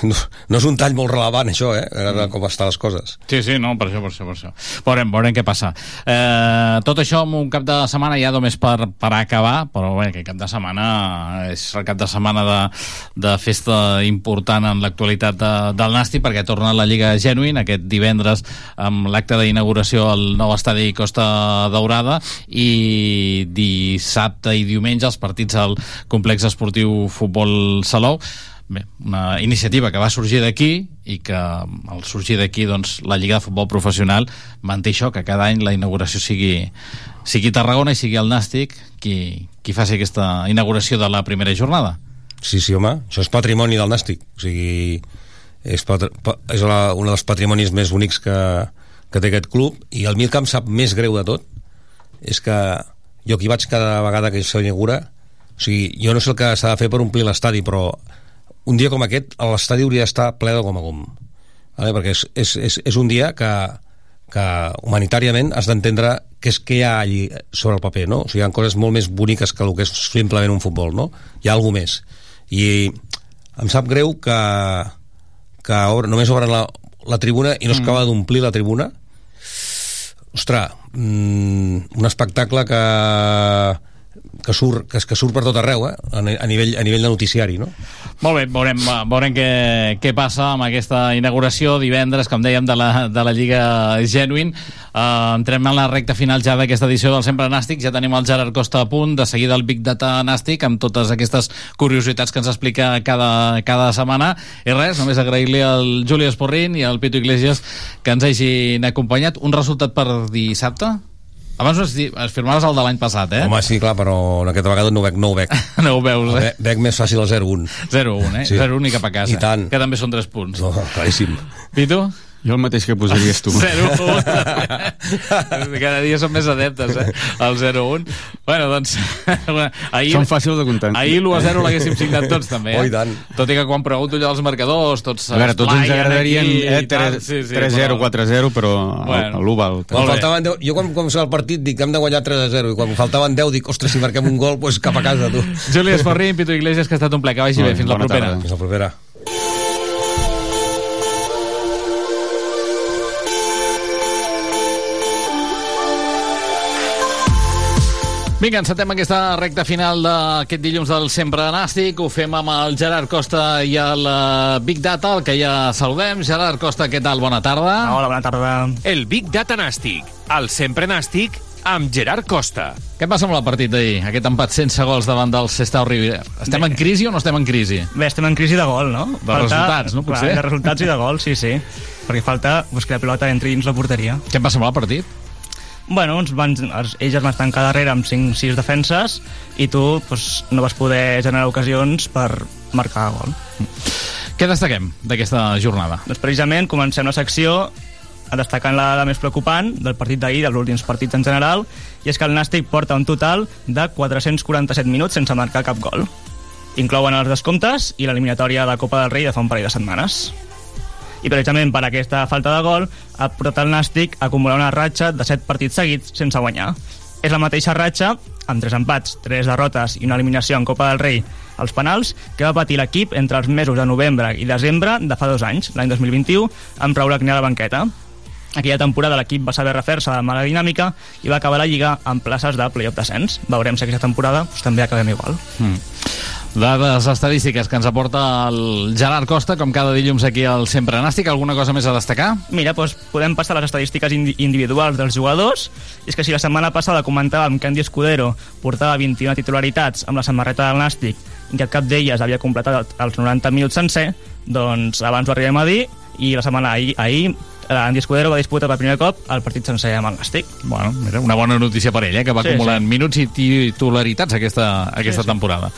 O: no, no és un tall molt relevant això, eh? Ara com estan les coses
H: Sí, sí, no, per això, per això, per això. Veurem, veurem què passa. Eh, tot això amb un cap de setmana ja només per, per acabar, però bé, aquest cap de setmana és el cap de setmana de, de festa important en l'actualitat de, del Nàstic, perquè torna la Lliga Genuine aquest divendres amb l'acte d'inauguració al nou estadi Costa Daurada i dissabte i diumenge els partits al complex esportiu Futbol Salou Bé, una iniciativa que va sorgir d'aquí i que al sorgir d'aquí doncs, la Lliga de Futbol Professional manté això, que cada any la inauguració sigui, sigui Tarragona i sigui el Nàstic qui, qui faci aquesta inauguració de la primera jornada.
O: Sí, sí, home, això és patrimoni del Nàstic. O sigui, és, és la, un dels patrimonis més bonics que, que té aquest club i el mi el que em sap més greu de tot és que jo hi vaig cada vegada que s'inaugura o sigui, jo no sé el que s'ha de fer per omplir l'estadi però un dia com aquest l'estadi hauria d'estar ple de gom a gom vale? perquè és, és, és, és un dia que, que humanitàriament has d'entendre què és que hi ha allí sobre el paper, no? O sigui, hi ha coses molt més boniques que el que és simplement un futbol, no? Hi ha alguna més. I em sap greu que, que obre, només obren la, la tribuna i no es acaba d'omplir la tribuna. Ostres, mm, un espectacle que que surt, que, que surt per tot arreu, eh? a, a, nivell, a nivell de noticiari, no?
H: Molt bé, veurem, veurem què, què passa amb aquesta inauguració divendres, com dèiem, de la, de la Lliga Genuine. Uh, entrem en la recta final ja d'aquesta edició del Sempre Nàstic. Ja tenim el Gerard Costa a punt, de seguida el Big Data Nàstic, amb totes aquestes curiositats que ens explica cada, cada setmana. I res, només agrair-li al Juli Esporrin i al Pito Iglesias que ens hagin acompanyat. Un resultat per dissabte? Abans es, di- es firmaves el de l'any passat, eh?
O: Home, sí, clar, però aquesta vegada no ho veig, no ho veig.
H: no ho veus, eh?
O: Ve- Veig més fàcil el 0-1.
H: 0-1, eh?
O: Sí.
H: 0-1 i cap a casa.
O: I tant.
H: Que també són 3 punts.
O: No, claríssim.
H: I tu?
P: Jo el mateix que posaries tu.
H: 0-1. Cada dia són més adeptes, eh? El 0-1. Bueno, doncs... ahir,
P: Són fàcils de comptar.
H: Ahir l'1-0 l'haguéssim signat tots, també, eh?
P: Oh, i tant.
H: Tot i que quan pregunto allò dels marcadors, tots
P: A veure, tots ens agradarien eh,
H: i tal.
P: 3-0,
H: Sí, sí,
P: 3-0,
H: però-
P: 4-0, però
H: Bueno.
P: l'1 val.
O: Quan faltaven 10, jo quan començava el partit dic que hem de guanyar 3 a 0 i quan faltaven 10 dic, ostres, si marquem un gol doncs cap a casa tu
H: Júlia Esforrín, Pito Iglesias, que ha estat un ple. Que vagi bé. Fins la propera.
O: Fins la propera.
H: Vinga, encetem aquesta recta final d'aquest dilluns del Sempre Nàstic. Ho fem amb el Gerard Costa i el eh, Big Data, el que ja saludem. Gerard Costa, què tal? Bona tarda.
T: Hola, bona tarda.
Q: El Big Data Nàstic, el sempre nàstic, amb Gerard Costa.
H: Què passa amb el partit d'ahir? Aquest empat sense gols davant del Sestao River. Estem en crisi o no estem en crisi?
T: Bé, estem en crisi de gol, no?
H: De resultats, no? Potser?
T: Clar, de resultats i de gol, sí, sí. Perquè falta pues, que la pilota entri dins la porteria.
H: Què passa amb el partit?
T: Bueno, uns van, els, ells es van tancar darrere amb 5-6 defenses i tu pues, no vas poder generar ocasions per marcar gol.
H: Què destaquem d'aquesta jornada?
T: Doncs precisament comencem la secció destacant la, la més preocupant del partit d'ahir, dels últims partits en general, i és que el Nàstic porta un total de 447 minuts sense marcar cap gol. Inclouen els descomptes i l'eliminatòria de la Copa del Rei de fa un parell de setmanes. I precisament per aquesta falta de gol ha portat el Nàstic a acumular una ratxa de 7 partits seguits sense guanyar. És la mateixa ratxa, amb 3 empats, 3 derrotes i una eliminació en Copa del Rei als penals, que va patir l'equip entre els mesos de novembre i desembre de fa dos anys, l'any 2021, amb Raúl Agné a la banqueta. Aquella temporada l'equip va saber refer-se de mala dinàmica i va acabar la Lliga amb places de playoff descens. Veurem si aquesta temporada doncs, també acabem igual.
H: Mm. Dades estadístiques que ens aporta el Gerard Costa, com cada dilluns aquí al Sempre Nàstic. Alguna cosa més a destacar?
T: Mira, doncs podem passar les estadístiques indi individuals dels jugadors. És que si la setmana passada comentàvem que Andy Escudero portava 21 titularitats amb la samarreta del Nàstic i que cap d'elles havia completat els 90 minuts sencer, doncs abans ho arribem a dir i la setmana ahir, ahir Andy Escudero va disputar per primer cop el partit sencer amb el Nàstic.
H: Bueno, mira, una bona notícia per ell, eh, que va
T: Sí,
H: acumulant
T: sí.
H: minuts i titularitats aquesta, aquesta
T: Sí, sí.
H: temporada.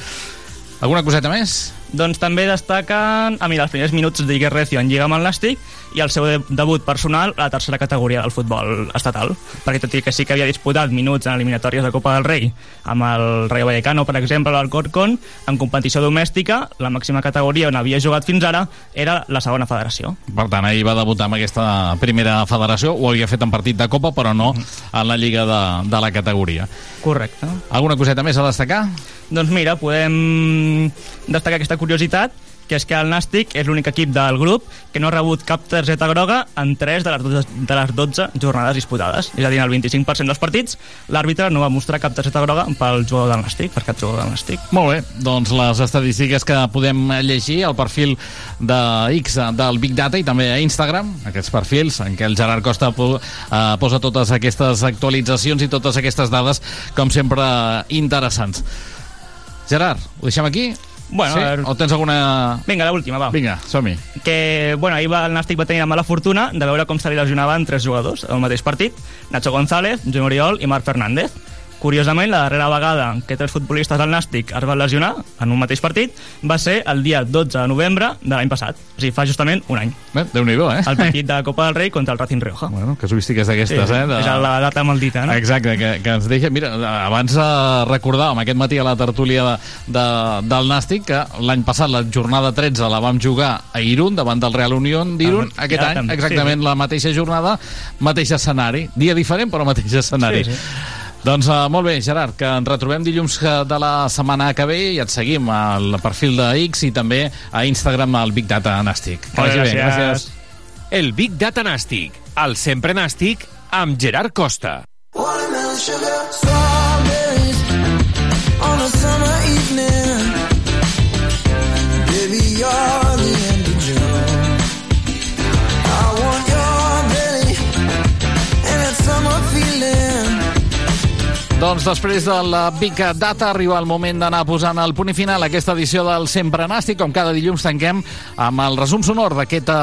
H: Alguna coseta més?
T: Doncs també destaquen, a mi, els primers minuts d'Iker Recio en Lliga amb el Nàstic i el seu de debut personal a la tercera categoria del futbol estatal. Perquè tot i que sí que havia disputat minuts en eliminatòries de Copa del Rei amb el Rayo Vallecano, per exemple, o el Corcón, en competició domèstica, la màxima categoria on havia jugat fins ara era la segona federació.
H: Per tant, ahir va debutar amb aquesta primera federació, ho havia fet en partit de Copa, però no en la Lliga de, de la categoria.
T: Correcte.
H: Alguna coseta més a destacar?
T: Doncs mira, podem destacar aquesta curiositat, que és que el Nàstic és l'únic equip del grup que no ha rebut cap targeta groga en 3 de les 12, de les 12 jornades disputades. És a dir, en el 25% dels partits, l'àrbitre no va mostrar cap targeta groga pel jugador del Nàstic, per cap jugador del Nàstic.
H: Molt bé, doncs les estadístiques que podem llegir al perfil de X del Big Data i també a Instagram, aquests perfils en què el Gerard Costa eh, posa totes aquestes actualitzacions i totes aquestes dades, com sempre, interessants. Gerard, ho deixem aquí?
T: Bueno,
H: sí?
T: a veure-
H: O tens alguna...
T: Vinga, l'última, va.
H: Vinga, som-hi.
T: que bueno, ahir va, el Nàstic va tenir la mala fortuna de veure com se li lesionaven tres jugadors al mateix partit, Nacho González, Joan Oriol i Marc Fernández. Curiosament, la darrera vegada que tres futbolistes del Nàstic es van lesionar en un mateix partit va ser el dia 12 de novembre de l'any passat. O sigui, fa justament un any.
H: Bé, Déu-n'hi-do, eh?
T: El partit de Copa del Rei contra el Racing Rioja.
H: Bueno, casuístiques d'aquestes, eh? De...
T: És la data maldita, no?
H: Exacte, que, que ens deixa... Mira, abans recordàvem aquest matí a la tertúlia de, de, del Nàstic que l'any passat, la jornada 13, la vam jugar a Irún, davant del Real Unión d'Irún.
T: Ah,
H: Aquest
T: ja,
H: any,
T: també,
H: exactament
T: sí, sí.
H: la mateixa jornada, mateix escenari. Dia diferent, però mateix escenari.
T: Sí, sí.
H: Doncs uh, molt bé, Gerard, que ens retrobem dilluns eh, de la setmana que ve i et seguim al perfil de X i també a Instagram al Big Data Nàstic. Que
T: Molt
H: vagi bé,
T: gràcies.
H: gràcies.
Q: El Big Data Nàstic, el sempre nàstic, amb Gerard Costa.
M: Watermelon sugar,
H: Després del Big Data arriba el moment d'anar posant el punt i final a aquesta edició del Sempre Nàstic. Com cada dilluns tanquem amb el resum sonor d'aquest eh,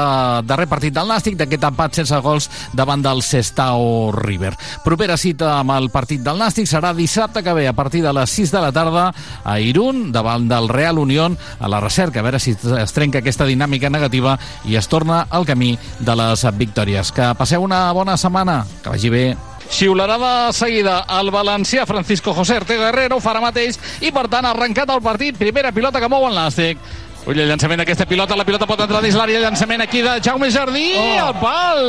H: darrer partit del Nàstic, d'aquest empat sense gols davant del Sestao River. Propera cita amb el partit del Nàstic serà dissabte que ve a partir de les 6 de la tarda a Irún, davant del Real Unión, a la recerca, a veure si es trenca aquesta dinàmica negativa i es torna al camí de les victòries. Que passeu una bona setmana, que vagi bé. Xiularà de seguida el valencià Francisco José Ortega Herrero, ho farà mateix, i per tant ha arrencat el partit, primera pilota que mou el Nàstic. Ull, el llançament d'aquesta pilota, la pilota pot entrar dins l'àrea, llançament aquí de Jaume Jardí, oh. al pal!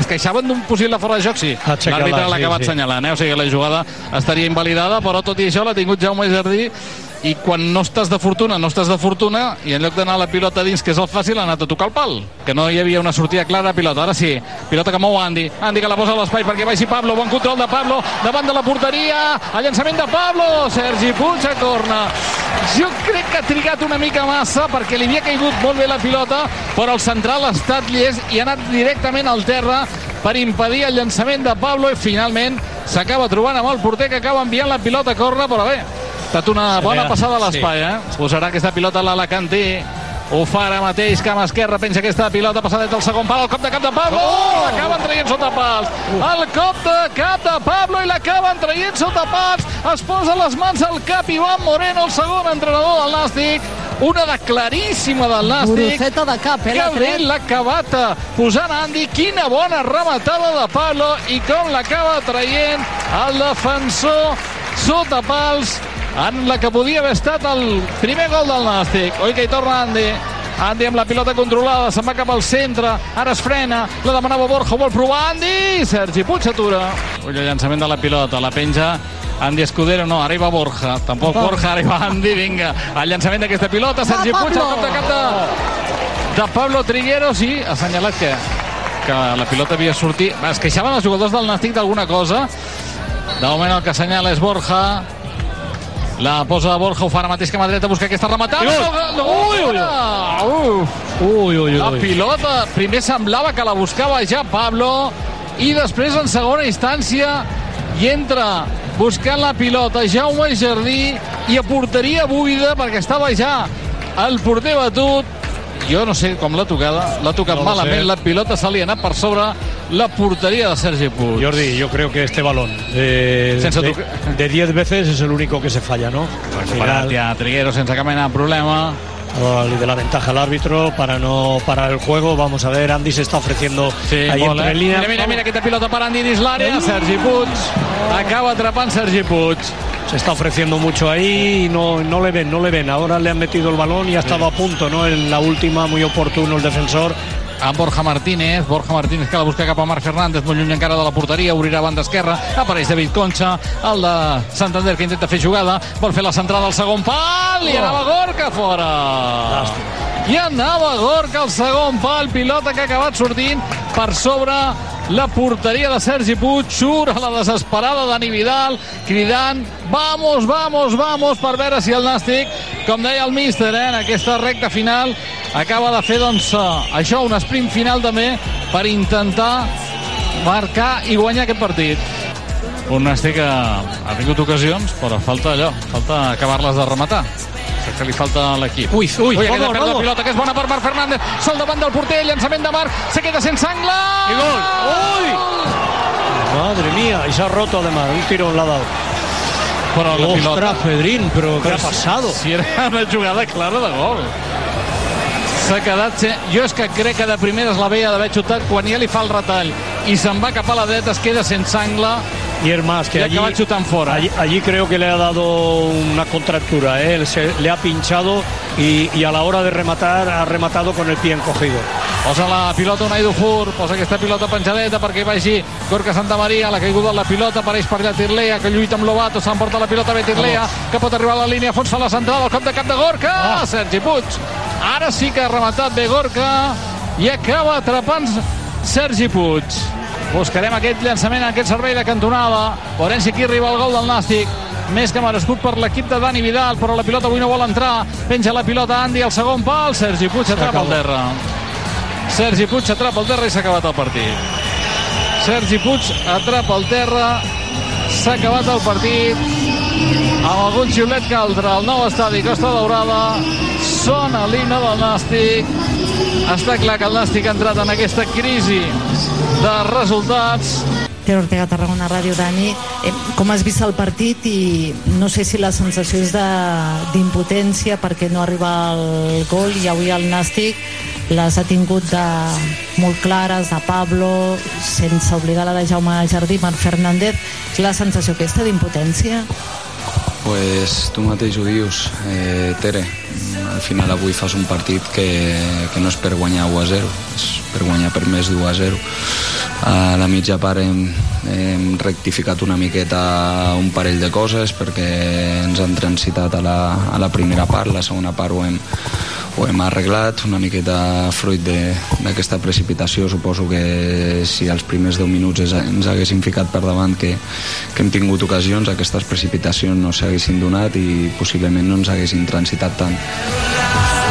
H: Es queixaven d'un possible fora de joc, sí. L'àrbitre l'ha
R: sí,
H: acabat
R: sí.
H: assenyalant, eh? o sigui, la jugada estaria invalidada, però tot i això l'ha tingut Jaume Jardí i quan no estàs de fortuna, no estàs de fortuna, i en lloc d'anar la pilota dins, que és el fàcil, ha anat a tocar el pal, que no hi havia una sortida clara de pilota. Ara sí, pilota que mou Andy, Andy que la posa a l'espai perquè vagi Pablo, bon control de Pablo, davant de la porteria, el llançament de Pablo, Sergi Puig a corna. Jo crec que ha trigat una mica massa perquè li havia caigut molt bé la pilota, però el central ha estat llest i ha anat directament al terra per impedir el llançament de Pablo i finalment s'acaba trobant amb el porter que acaba enviant la pilota a corna, però bé, estat una bona passada a l'espai, eh? Posarà aquesta pilota a l'Alacantí. Ho fa ara mateix, cama esquerra, penja aquesta pilota passada del segon pal, el cop de cap de Pablo, oh! l'acaben traient sota pals, el cop de cap de Pablo i l'acaben traient sota pals, es posa les mans al cap Ivan Moreno, el segon entrenador del Nàstic, una de claríssima del Nàstic,
L: Broceta de cap, eh,
H: que
L: l'ha
H: bé
L: tret.
H: l'ha acabat eh, posant Andy, quina bona rematada de Pablo i com l'acaba traient el defensor sota pals en la que podia haver estat el primer gol del Nàstic. Oi que hi torna Andy. Andy amb la pilota controlada, se'n va cap al centre, ara es frena, la demanava Borja, vol provar Andy, Sergi Puig s'atura. Ull, el llançament de la pilota, la penja Andy Escudero, no, va Borja, tampoc Borja, va Andy, vinga, el llançament d'aquesta pilota, Sergi Puig, el cop de cap de, de Pablo Trigueros i ha assenyalat que que la pilota havia sortit. Es queixaven els jugadors del Nàstic d'alguna cosa. De moment el que assenyala és Borja. La posa Borja, ho fa ara mateix que mà dreta, busca aquesta rematada.
R: Gol!
H: Ui, ui, ui.
R: Ui, ui.
H: La pilota, primer semblava que la buscava ja Pablo i després en segona instància i entra buscant la pilota Jaume Jardí i a porteria buida perquè estava ja el porter batut jo no sé com l'ha tocada, l'ha tocat
R: No
H: malament,
R: sé.
H: la pilota se li ha anat per sobre la porteria de Sergi Puig.
R: Jordi, yo creo que este balón eh, de,
H: tocar.
R: de 10 veces es el único que se falla, ¿no? Al
H: Final, ja, Triguero sense cap mena de problema.
R: Y de la ventaja al árbitro para no parar el juego. Vamos a ver, Andy se está ofreciendo
H: Sí,
R: ahí entre
H: eh?
R: líneas.
H: Mira, mira, mira aquesta pilota per Andy dins l'àrea. Sergi Puig acaba atrapant Sergi Puig.
R: Se está ofreciendo mucho ahí y no, no le ven, no le ven. Ahora le han metido el balón y ha estado a punto, ¿no? En la última, muy oportuno el defensor.
H: Amb Borja Martínez, Borja Martínez que la busca cap a Marc Fernández, molt lluny encara de la porteria, obrirà a banda esquerra, apareix David Concha, el de Santander que intenta fer jugada, vol fer la centrada al segon pal, i anava Gorka fora. I anava Gorka al segon pal, pilota que ha acabat sortint per sobre la porteria de Sergi Puig, surt a la desesperada Dani Vidal, cridant vamos, vamos, vamos, per veure si el Nàstic, com deia el míster, eh, en aquesta recta final, acaba de fer, doncs, eh, això, un sprint final també, per intentar marcar i guanyar aquest partit. Un Nàstic ha tingut ocasions, però falta allò, falta acabar-les de rematar. Crec que li falta a l'equip. Ui, ui, ui,
R: vamos,
H: vamos, la pilota, que és bona per Marc Fernández. Sol davant del porter, llançament de Marc, se queda sense angle.
R: Y gol. ¡Uy! Madre mía, y se ha roto además. Un tirón le ha dado.
H: Però la
R: Ostras,
H: pilota...
R: Pedrín, pero ¿qué
H: Però
R: ha pasado?
H: Si era una jugada clara de gol. S'ha quedat... Jo és que crec que de primeres la veia d'haver xutat quan ja li fa el retall i se'n va cap a la dreta, es queda sense angle
R: Y es más, que allí, allí, allí creo que le ha dado una contractura. ¿eh? Él se- le ha pinchado y, y a la hora de rematar ha rematado con el pie encogido.
H: Posa la pilota Unai Dufour, posa aquesta pilota penjadeta perquè vagi Gorka Santa Maria, la caiguda de la pilota, apareix per allà Tirlea, que lluita amb Lobato, s'emporta la pilota bé Tirlea, que pot arribar a la línia, fons fa la centrada, al cop de cap de Gorka, ah. Sergi Puig. Ara sí que ha rematat bé Gorka i acaba atrapant Sergi Puig. Buscarem aquest llançament, aquest servei de cantonada. Veurem si aquí arriba el gol del Nàstic. Més que merescut per l'equip de Dani Vidal, però la pilota avui no vol entrar. Penja la pilota Andy al segon pal. Sergi Puig atrapa al terra. Sergi Puig atrapa el terra i s'ha acabat el partit. Sergi Puig atrapa el terra, s'ha acabat el partit amb algun xiulet que altre al nou estadi Costa Daurada sona l'himne del Nàstic està clar que el Nàstic ha entrat en aquesta crisi de resultats
U: Ter Ortega, Tarragona Ràdio, Dani. Eh, com has vist el partit i no sé si la sensació és d'impotència perquè no arriba el gol i avui el Nàstic les ha tingut de, molt clares, de Pablo, sense oblidar la de Jaume Jardí, Marc Fernández. La sensació aquesta d'impotència?
J: Pues tu mateix ho dius, eh, Tere. Al final avui fas un partit que, que no és per guanyar 1 a 0, és per guanyar per més d'1 a 0. A la mitja part hem, hem rectificat una miqueta un parell de coses perquè ens han transitat a la, a la primera part, la segona part ho hem, ho hem arreglat una miqueta fruit d'aquesta precipitació. Suposo que si als primers 10 minuts ens haguessin ficat per davant que, que hem tingut ocasions aquestes precipitacions no s'haguessin donat i possiblement no ens haguessin transitat tant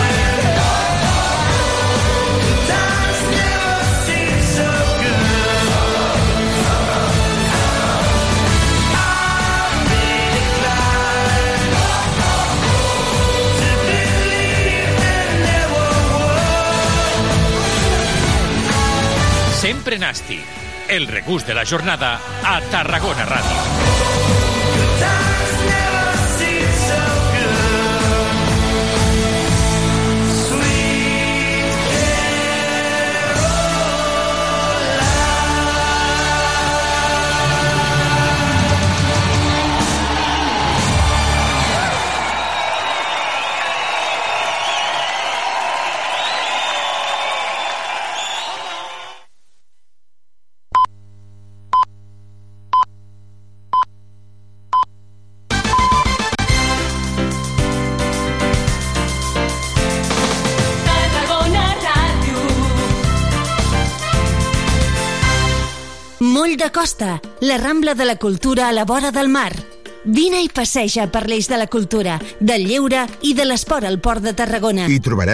Q: Sempre Nàstic, el regust de la jornada a Tarragona Ràdio.
D: Costa, la Rambla de la Cultura a la vora del mar. Vine i passeja per l'eix de la cultura, del lleure i de l'esport al Port de Tarragona.
V: Hi trobaràs